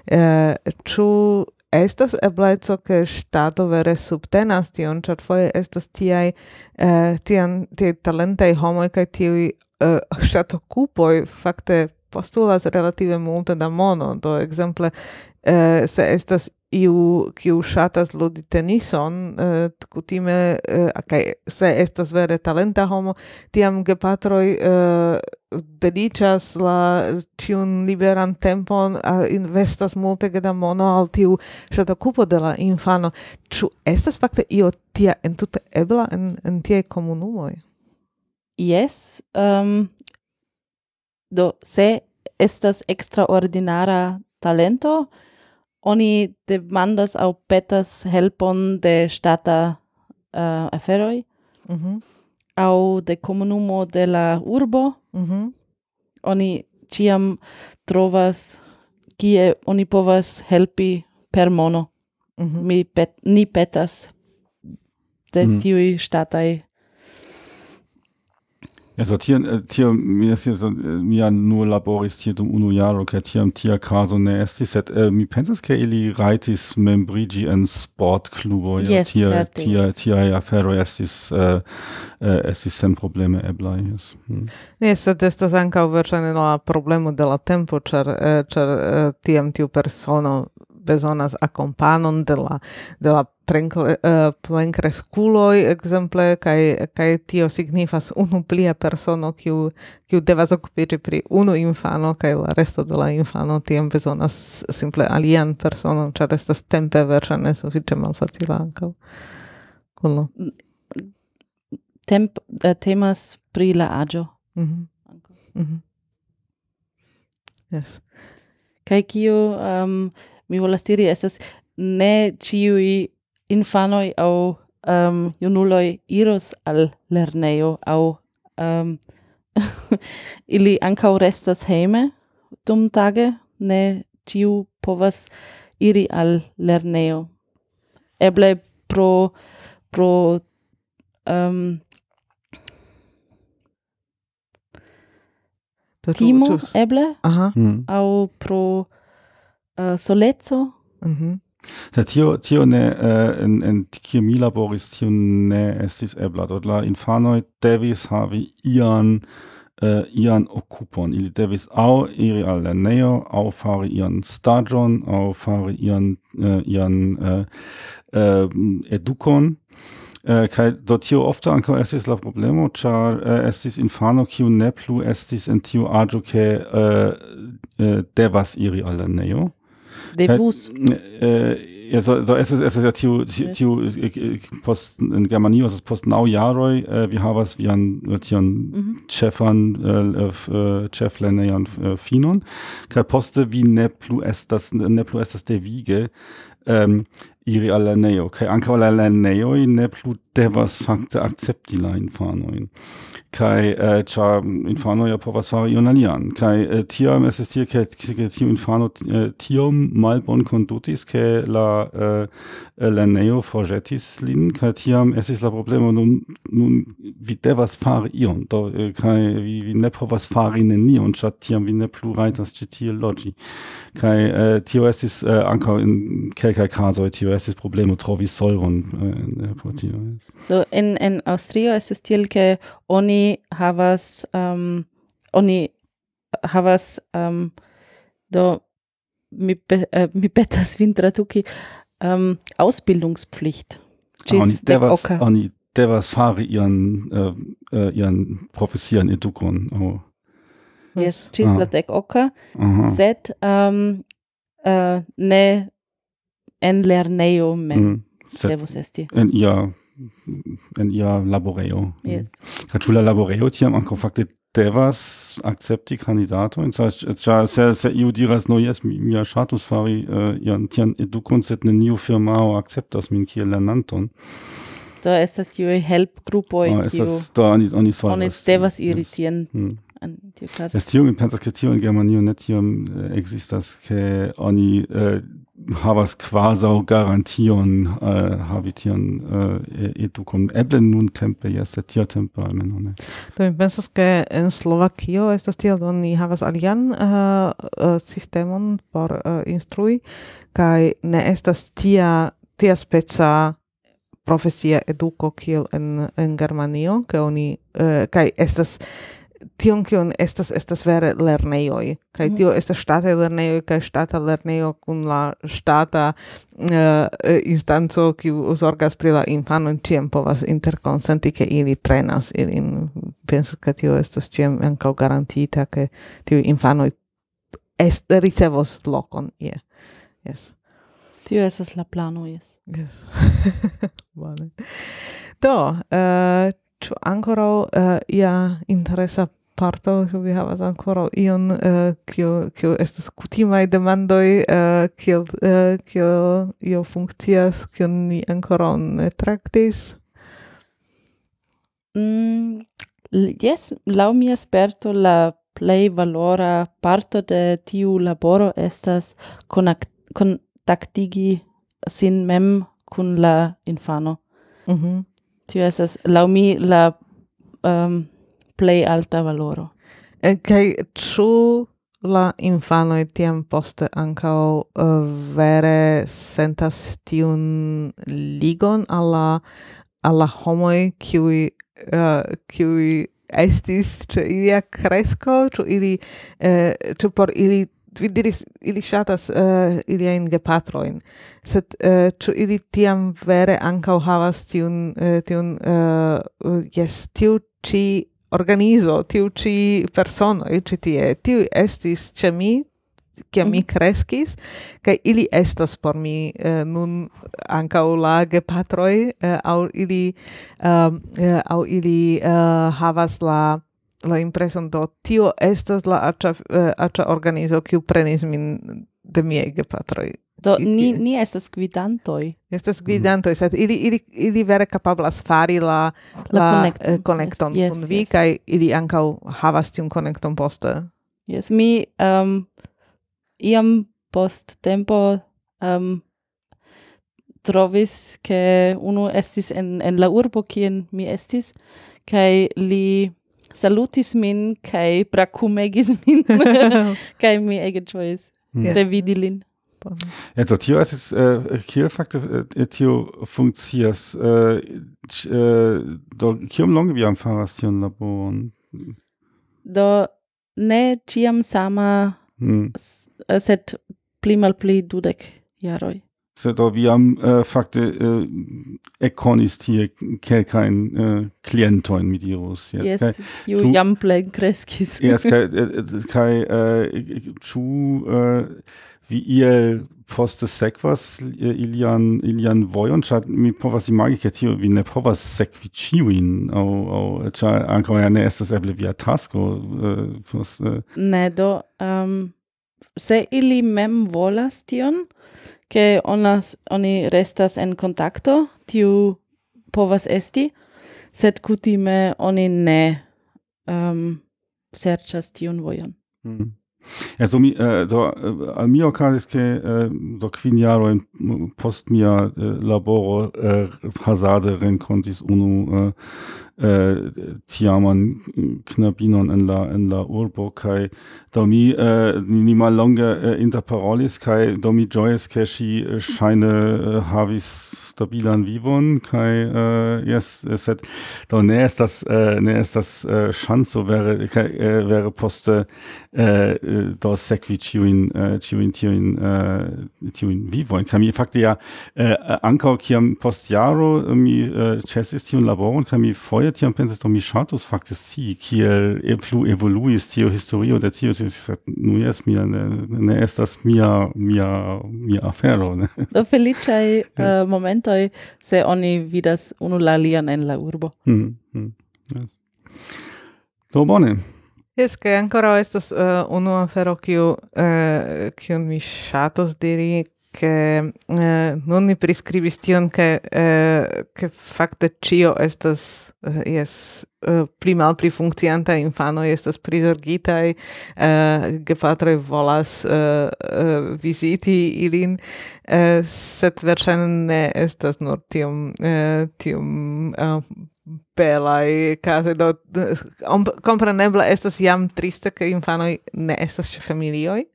Eh, ĉu estas ebleco ke ŝtato vere subtenas tion, ĉar foje estas tiaj uh, tian tiaj talentaj homoj kaj tiuj eh, ŝtatokupoj fakte postulas relative multe da mono, do ekzemple eh, se estas iu kiu ŝatas ludi tenison eh, kutime eh, kaj se estas vere talenta homo tiam gepatroj eh, dediĉas la ĉiun liberan tempon investas multe da mono al tiu ŝatokupo de la infano. Ĉu estas fakte io tia entute ebla en, en tiaj komunumoj? Yes, um, ehm, do se estas extraordinara talento, oni demandas au petas helpon de stata uh, eh, aferoi mm -hmm. au de comunumo de la urbo mm -hmm. oni ciam trovas kie oni povas helpi per mono mm -hmm. mi pet, ni petas de mm. tiui statai Also äh, hier, tiam, eh, tiam, mi estis, so, äh, mi ja nur laboris tie dum unu jaro, kaj tiam tia caso ne estis, sed äh, mi pensas, ke ili raitis membrigi en sportclubo, ja, yes, tia, tia, tia afero estis, eh, äh, estis sen probleme eblai, yes. Hmm. Yes, sed estas ancau verŝajne la problemo de la tempo, ĉar, ĉar tiam tiu persono bezonas akompanon de la de la plenkre, uh, plenkreskuloj ekzemple kaj kaj tio signifas unu plia persono kiu kiu devas okupiĝi pri unu infano kaj la resto de la infano tiam bezonas simple alian personon ĉar estas tempe verŝajne sufiĉe malfacila ankaŭ kulo temp uh, temas pri la aĝo mm -hmm. Mm -hmm. Yes. Kaj kiu um, mi volas diri estas ne ciui infanoi au um, junuloi iros al lernejo au um, ili ancau restas heime dum tage, ne ciu povas iri al lernejo Eble pro pro um, timo, eble, Aha. Mm. au pro uh, soleco. Mm -hmm. Ta tio, tio ne, uh, en, en kio mi laboris, tio ne estis ebla. Do la infanoi devis havi ian uh, ian okupon. Ili devis au iri al lerneo, au fari ian stagion, au fari ian, uh, ian uh, uh, edukon. Uh, kai do tio ofte ankaŭ estis la problemo, ĉar uh, estis infano kiu ne plu estis en tiu aĝo ke uh, uh, devas iri al lernejo. Devus. Äh, ja, so, so, es ist, es ist ja Tio, Tio, äh, Post, in Germanie, also Post Now Jaroi, äh, wir haben es, wir haben, Tion, Chefan, äh, mhm. äh, äh Cheflene, Jan, Finon. Poste, wie ne plus das, ne plus das der Wiege. Ähm, iri al la kaj ankaŭ la lernejoj ne plu devas fakte akcepti la infanojn. Kaj eh, ĉar infanoj ja povas fari ion alian. Kaj eh, tiam estas tie ke tiu infano eh, tiom malbonkondutis ke la eh, lernejo forĵetis lin. Kaj tiam estis la problemo nun nun vi devas fari ion. Do eh, kaj vi, vi ne povas fari nenion ĉar tiam vi ne plu rajtas ĉi tie loĝi. Kaj eh, tio estis eh, ankaŭ in kelkaj kazoj tio estis problemo trovi solvon äh, por tio Do en en Austrio es tiel ke oni havas um, oni havas um, do mi pe, uh, mi petas vin traduki um, Ausbildungspflicht. oni Ĝis dek devas oka. oni devas fari ian äh, äh, ian profesian edukon oh. Yes, ĝis Ah. la dek oka, Aha. sed um, uh, ne en lernejo mem Mm. Sed devus esti. en ia en ia laboreo Yes. Kaj ĉu la laboreo tiam ankaŭ fakte devas akcepti kandidatojn ĉar se se iu diras no jes mi mia ŝatus fari äh, ian tian edukon sed neniu firmao akceptas min kiel lernanton Do estas tiuj helpgrupoj Ah, kiu oni oni devas iri tien Mm. en tiu caso. Es tiom, mi pensas che tio in Germanio ne tiom eh, existas che oni eh, havas quasau garantion eh, havi tion eh, educum. Eble nun tempe, jes, et tia tempe almeno ne. Do mi pensas che en Slovakio estas tiel, do ni havas alian uh, sistemon por uh, instrui, kai ne estas tia tia speca profesia educo kiel en, en Germanio, ke oni, uh, kai estas tion kion estas estas vere lernejoj kaj mm. tio estas ŝtataj lernejoj kaj ŝtata lernejo kun la ŝtata uh, instanco kiu zorgas pri la infanoj ĉiam povas interkonsenti ke ili trenas ilin penso ke tio estas ĉiam ankaŭ garantita ke tiuj infanoj est ricevos lokon ie yeah. yes Tio estas la plano, yes. Yes. vale. Do, uh, ĉu ankoraŭ uh, ia interesa parto ĉu vi havas ankoraŭ ion eh, kio uh, kio estas kutimaj demandoj uh, kiel uh, io funkcias kion ni ankoraŭ ne traktis mm, Yes, lau mia sperto la plei valora parto de tiu laboro estas kontaktigi sin mem kun la infano mm. Tio estas lau mi la um, plei alta valoro. Kaj e, ĉu la infanoj tiam poste ankaŭ uh, vere sentas tiun ligon al la al la homoj kiuj uh, kiuj estis ĉe ilia kresko, ĉu ili eh, ĉu por ili vi diris ili ŝatas uh, iliajn gepatrojn. Sed uh, ĉu ili tiam vere ankaŭ havas tiun uh, tiun uh, yes tiu ĉi organizo tiu ĉi personoj ĉi tie. Tiu estis ĉe mi kiam mi mhm. kreskis kaj ili estas por mi uh, nun ankaŭ la gepatroj uh, aŭ ili um, uh, aŭ ili uh, havas la la impreson do tio estas la aĉa uh, aĉa organizo kiu prenis min de miaj gepatroj Do ni ni estas gvidantoj. Estas mm-hmm. gvidantoj, mm. sed ili ili ili vere kapablas fari la la, la eh, konekton eh, yes, kun yes, vi yes. kaj ili ankaŭ havas tiun konekton poste. Yes, mi um, iam post tempo um, trovis ke unu estis en en la urbo kien mi estis kai li salutis min, kai brakumegis min, kai mi ege ĝojis Mm. revidi lin. Ja, do tio es äh, kiel fakte äh, tio funkcias ch- äh, do kiom longe vi am faras tion laboron? Do ne ciam sama, Hmm. sed pli mal pli dudek jaroj. se do vi am äh, fakte äh, ekkonis tie kelkajn äh, klientojn mi dirus jes yes, kaj kiu jam plen plenkreskis jes kai äh, äh, äh, kaj ĉu vi iel poste sekvas ilian ilian vojon ĉar mi povas imagi ke tio vi ne povas sekvi ĉiujn aŭ aŭ ĉar ankaŭ ja ne estas eble via tasko äh, post, äh. ne do um, se ili mem volas tion che onas, oni restas en contatto tiu povas esti, sed kutime oni ne um, serĉas tiun vojon. Mm. Ja, so, äh, so äh, al mio cadisque eh, do quiniaro in post mia eh, äh, laboro äh, eh, hazarde rencontis unu äh, eh, tiaman knabinon en la en la urbo kai do mi eh, ni mallonge eh, inter parolis kai do mi joyes ke si ŝajne havis stabilan vivon kaj äh, yes, sed do ne estas äh, ne estas äh, ŝanco vere kaj äh, vere poste äh, äh, do sekvi ĉiujn äh, ĉiujn tiujn äh, tiujn vivojn kaj mi fakte ja äh, ankaŭ kiam post jaro äh, mi äh, ĉesis tiun laboron kaj mi foje tiam pensis do mi ŝatus fakte scii kiel e plu evoluis tio historio de tio nu jes mia ne, ne estas mia mia mia afero ne? Do feliĉaj uh, momentoj se oni vidas unu la alian en la urbo. Mm, -hmm. yes. Do bone. Jes, kaj ankoraŭ estas eh, uh, unu afero kiu uh, kiun mi ŝatos diri che eh, non ni prescribis tion che eh, che fakte cio estas eh, uh, yes uh, eh, pli mal funkcianta infano estas prisorgita e eh, gepatroj volas uh, uh, viziti ilin eh, sed verŝajne estas nur tiom tium tiom eh, belai case do um, comprenebla estas jam triste che infano ne estas ĉe familioj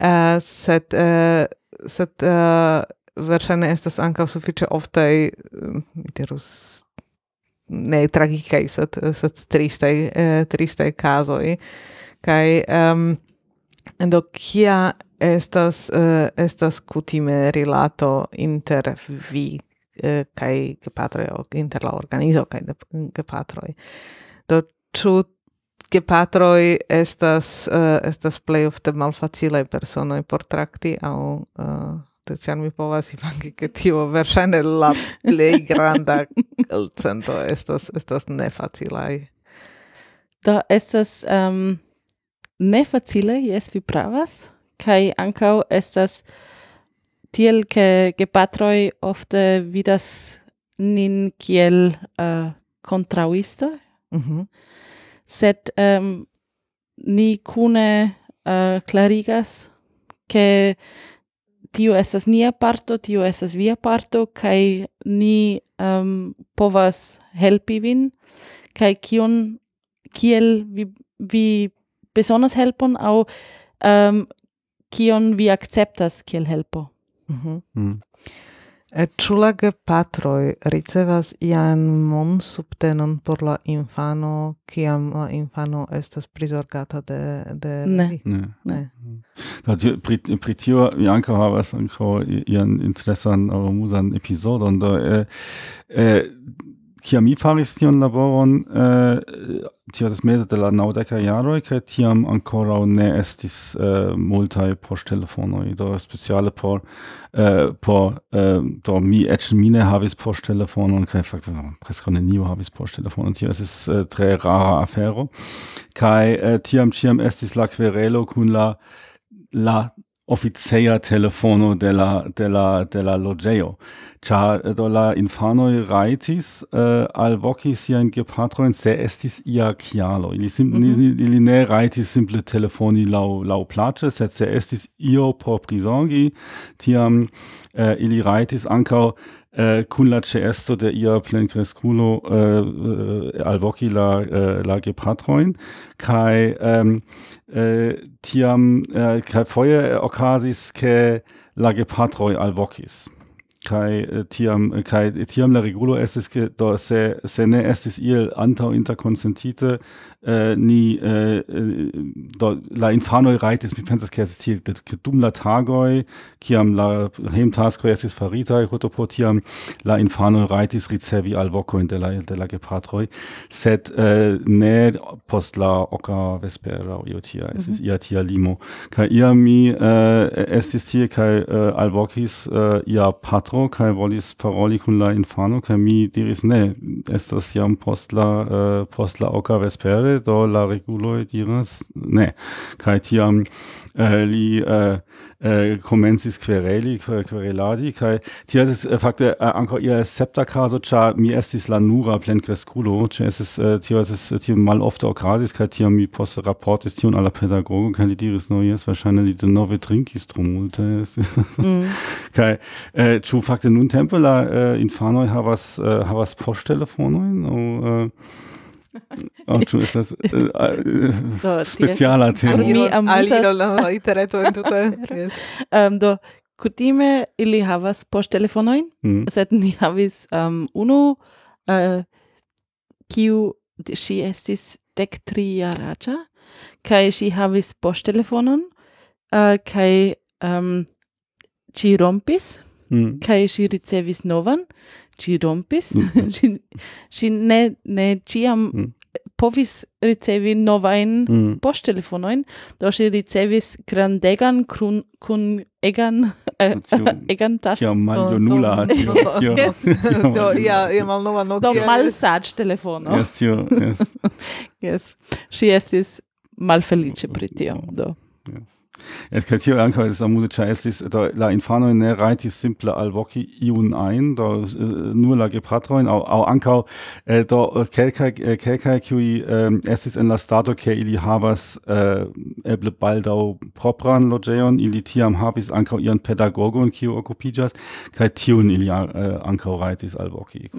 Uh, sed uh, sed uh, verŝajne estas ankaŭ sufiĉe oftaj eh, mi dirus ne tragikaj sed eh, sed tristaj eh, tristaj kazoj. Kaj um, do kia estas uh, estas kutime rilato inter vi eh, kaj gepatroj inter la organizo kaj gepatroj? Do ĉu gepatroi estas uh, estas plej ofte malfacilaj personoj por trakti aŭ eh, uh, do ĉar mi povas imagi ke tio verŝajne la plej granda elcento estas estas nefacilaj. Da estas um, nefacile, jes vi pravas, kai ankaŭ estas tiel ke gepatroj ofte vidas nin kiel eh, uh, kontraŭistoj. Mm sed um, ni cune uh, eh, clarigas che tio estas nia parto, tio estas via parto, kai ni um, povas helpi vin, kai kion, kiel vi, vi besonas helpon, au um, ehm, kion vi acceptas kiel helpo. Mhm. Mm -hmm. mm. Ĉu gepatroj ricevas ian monsubtenon por la infano, kiam la infano estas prizorgata de, de ne. vi? Ne. ne. Da, pri, pri tio mi ankaŭ havas ankaŭ ian interesan aŭ amuzan epizodon. Do, eh, eh, kiam mi faris tion laboron eh, tio estas meze de la naŭdeka jaroj kaj tiam ankoraŭ ne estis eh, multaj poŝtelefonoj do speciale por eh, por eh, do mi eĉ mi ne havis poŝtelefonon kaj fakte preskaŭ neniu havis poŝtelefonon tio estis eh, tre rara afero. Kaj eh, tiam ĉiam estis la kverelo kun la la oficeja telefono de la de la de la infano ĉar do la infanoj rajtis uh, alvoki in gepatrojn se estis ia chialo ili sim, mm -hmm. ili ne raitis simple telefoni lau laŭplaĉe sed se estis io por prisongi tiam uh, ili raitis ankaŭ uh, kun la ĉeesto de ia plenkreskulo äh, alvoki la uh, la gepatroin kai um, eh, tiam eh, kai foje okazis ke la gepatroj alvokis. Kai äh, tiam kai tiam la regulo estis ke do se se ne estis il antau interkonsentite eh, ni eh, do, la infanoi rajtis, mi pensas ke estis tie ke dum la tagoi kiam la hejmtaskoj estis faritaj, Rotopo tiam la infanoi reitis ricevi alvokojn de la de la gepatroi sed eh, ne post la oka vespera io tia, estis mm -hmm. ia tia limo. kai ia mi eh, estis tie kaj eh, alvokis eh, ia patro kai volis paroli kun la infano kai mi diris ne, estas jam post la eh, post la oka vespere klare do la reguloj diras ne kai tiam äh, li äh, äh, komencis kvereli quereladi kai tia estis äh, fakte äh, ankaŭ ia septa caso cha mi estis la nura plenkreskulo tias estis äh, tio mal tio malofte okazis kai tiam mi post raportis tion alla pedagogo kai li diris no jes wahrscheinlich de nove trinkis tro multe. Mm. Kai äh, ĉu fakte nuntempe la infanoj havas havas poŝtelefonojn aŭ Oh, tu estas äh, äh, do, speciala temo. Mi amuzas... Aliro interreto entute. yes. um, do, kutime ili havas poŝtelefonojn, mm. sed ni havis um, unu, uh, kiu ŝi estis dek tri jaraĝa, kaj ŝi havis poŝtelefonon, uh, kaj um, ŝi rompis, mm. kaj ŝi ricevis novan, ci rompis, mm. ci, ci ne, ne ciam mm. povis ricevi novain mm. posttelefonoin, do si ricevis grandegan kun, kun egan, äh, egan tasto. Ciam malionula. Do, ja, ja malnova Nokia. Do malsac telefono. Yes, jo, yes. yes. Si estis malfelice pri tio, do. Yes. Es kann hier anka, es amude da la infano ne rajti simple al voki iun ein, da äh, nur la gepatroin au au äh, da äh, kelka kelka ähm, es ist en la stato ke ili havas eble baldau propran logeon ili tiam havis anka ihren pedagogon kiu okupijas kai tiun ili anka rajtis al voki.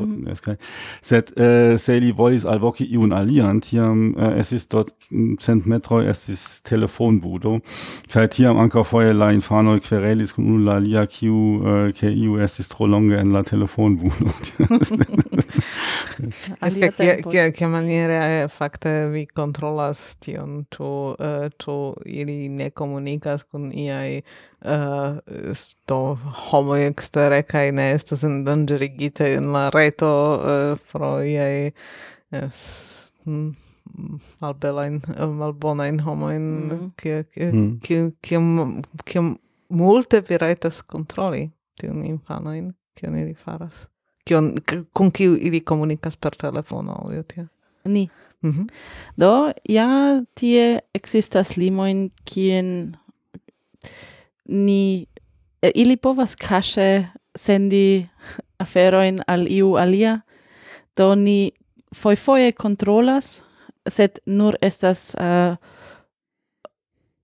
Set se ili al voki iun alian tiam ähm, es ist dort hm, cent es ist telefonbudo. Kaj tiam ankaŭ foje la infanoj querelis kun unu la alia, kiu uh, ke iu estis tro longe en la telefonbuno. Aspect, kia, kia, kia maniere eh, fakte vi kontrolas tion, ĉu uh, ĉu ili ne komunikas kun iaj uh, do homoj ekstere kaj ne estas endanĝerigitaj en la reto uh, pro iaj yes, mm, malbelain, eh, malbonain homoin, mm. kie, kie, mm. kie, kiam, kiam multe vi raitas controli tiun infanoin, kion ili faras. Kion, kun kiu ili komunikas per telefono, io tia. Ni. Mm -hmm. Do, ja tie existas limoin, kien ni ili povas kaŝe sendi aferoin al iu alia, do ni foi foie controlas sed nur estas uh,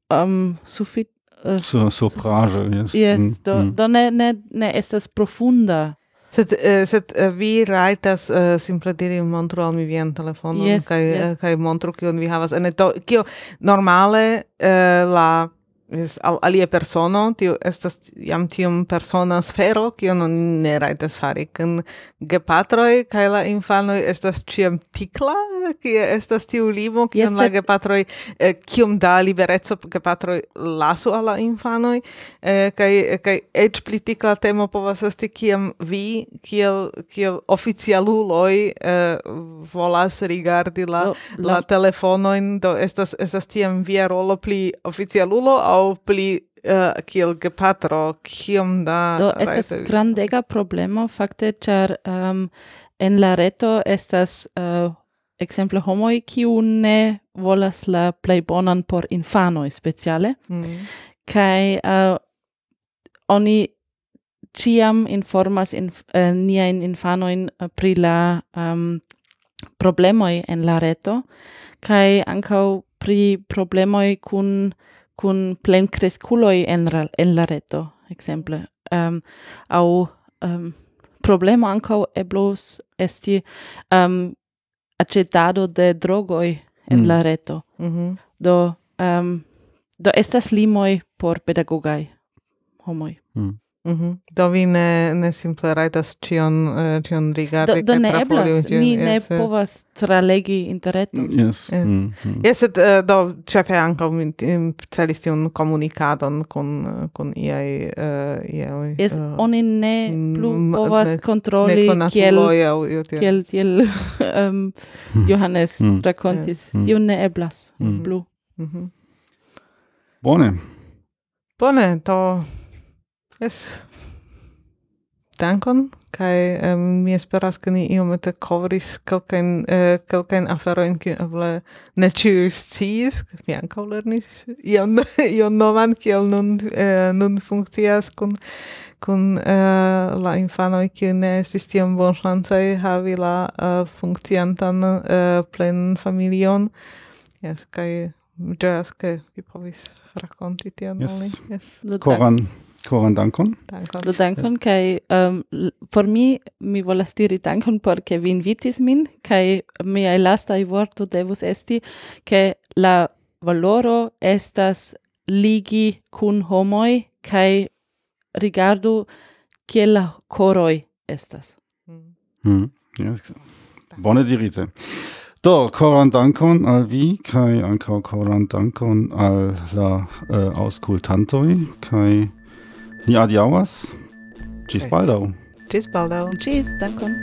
um, sufit uh, so, sopraĵo yes, yes mm, do, mm. do ne, ne, ne estas profunda Sed, uh, sed uh, vi rajtas uh, simple diri montru al mi vian telefonon yes, kaj yes. kaj montru kion vi havas ene to kio normale uh, la es al alia persono, tio estas jam tiom persona sfero, kion oni ne rajtas fari. Kun gepatroj kaj la infanoj estas ĉiam tikla, kie estas tiu limo, kion yes, la gepatroj, eh, kiom da libereco gepatroj lasu al la infanoj, eh, kaj, kaj eĉ pli tikla temo povas esti, kiam vi, kiel, kiel oficialuloj, eh, volas rigardi la, no, la, la telefonojn, do estas, estas tiam via rolo pli oficialulo, aŭ aŭ pli uh, kiel gepatro kiom da do estas grandega problemo fakte ĉar um, en la reto estas eh, uh, exemple homoj kiu ne volas la plej bonan por infanoj speciale mm. kaj uh, oni ĉiam informas inf uh, niajn infanojn uh, pri la um, problemoj en la reto kaj ankaŭ pri problemoj kun kun plenkresculoi en, en la reto, ekzemple Um, ehm, au um, problema anko eblos esti um, acetado de drogoj en mm. la reto. Mm -hmm. Do, um, do estas limoi por pedagogai homoi. Mm. Mhm. Mm do vi ne ne simple rajtas ĉion uh, eh, ĉion rigardi do, do ne eblas ni yes, ne povas tralegi interreton. Yes. Yes, mm -hmm. yes et, uh, do ĉefe ankaŭ mi celis tiun komunikadon kun eh, kun iaj uh, iaj. Yes, uh, oni ne plu povas ne, kontroli ne kiel kiel kiel um, hmm. Johannes mm. rakontis. Mm. Tio ne eblas mm. plu. Mm -hmm. Bone. Bone, to Yes. Dankon kaj um, mi esperas ke ni iomete kovris kelkajn uh, kelkajn aferojn kiu eble ne ĉiuj sciis mi ankaŭ lernis ion ion novan kiel nun uh, nun funkcias kun kun uh, la infanoj kiuj ne estis tiom bonŝancaj havi la uh, funkciantan uh, plen familion Yes, kaj ĝojas ke vi povis rakonti tion yes. al ni jes koran Koran dankon. Dankon. Do dankon, kai um, por mi, mi volas diri dankon por ke vi invitis min, kai miai lastai vorto devus esti, ke la valoro estas ligi kun homoi, kai rigardu che la koroj estas. Mm. Mm. Yes. Bone dirite. Do, koran dankon al vi, kai ankaŭ koran dankon al la eh, uh, auskultantoj, kai ni adiaŭas. Ĝis Okay. baldaŭ. Ĝis baldaŭ. Tschüss, dankon.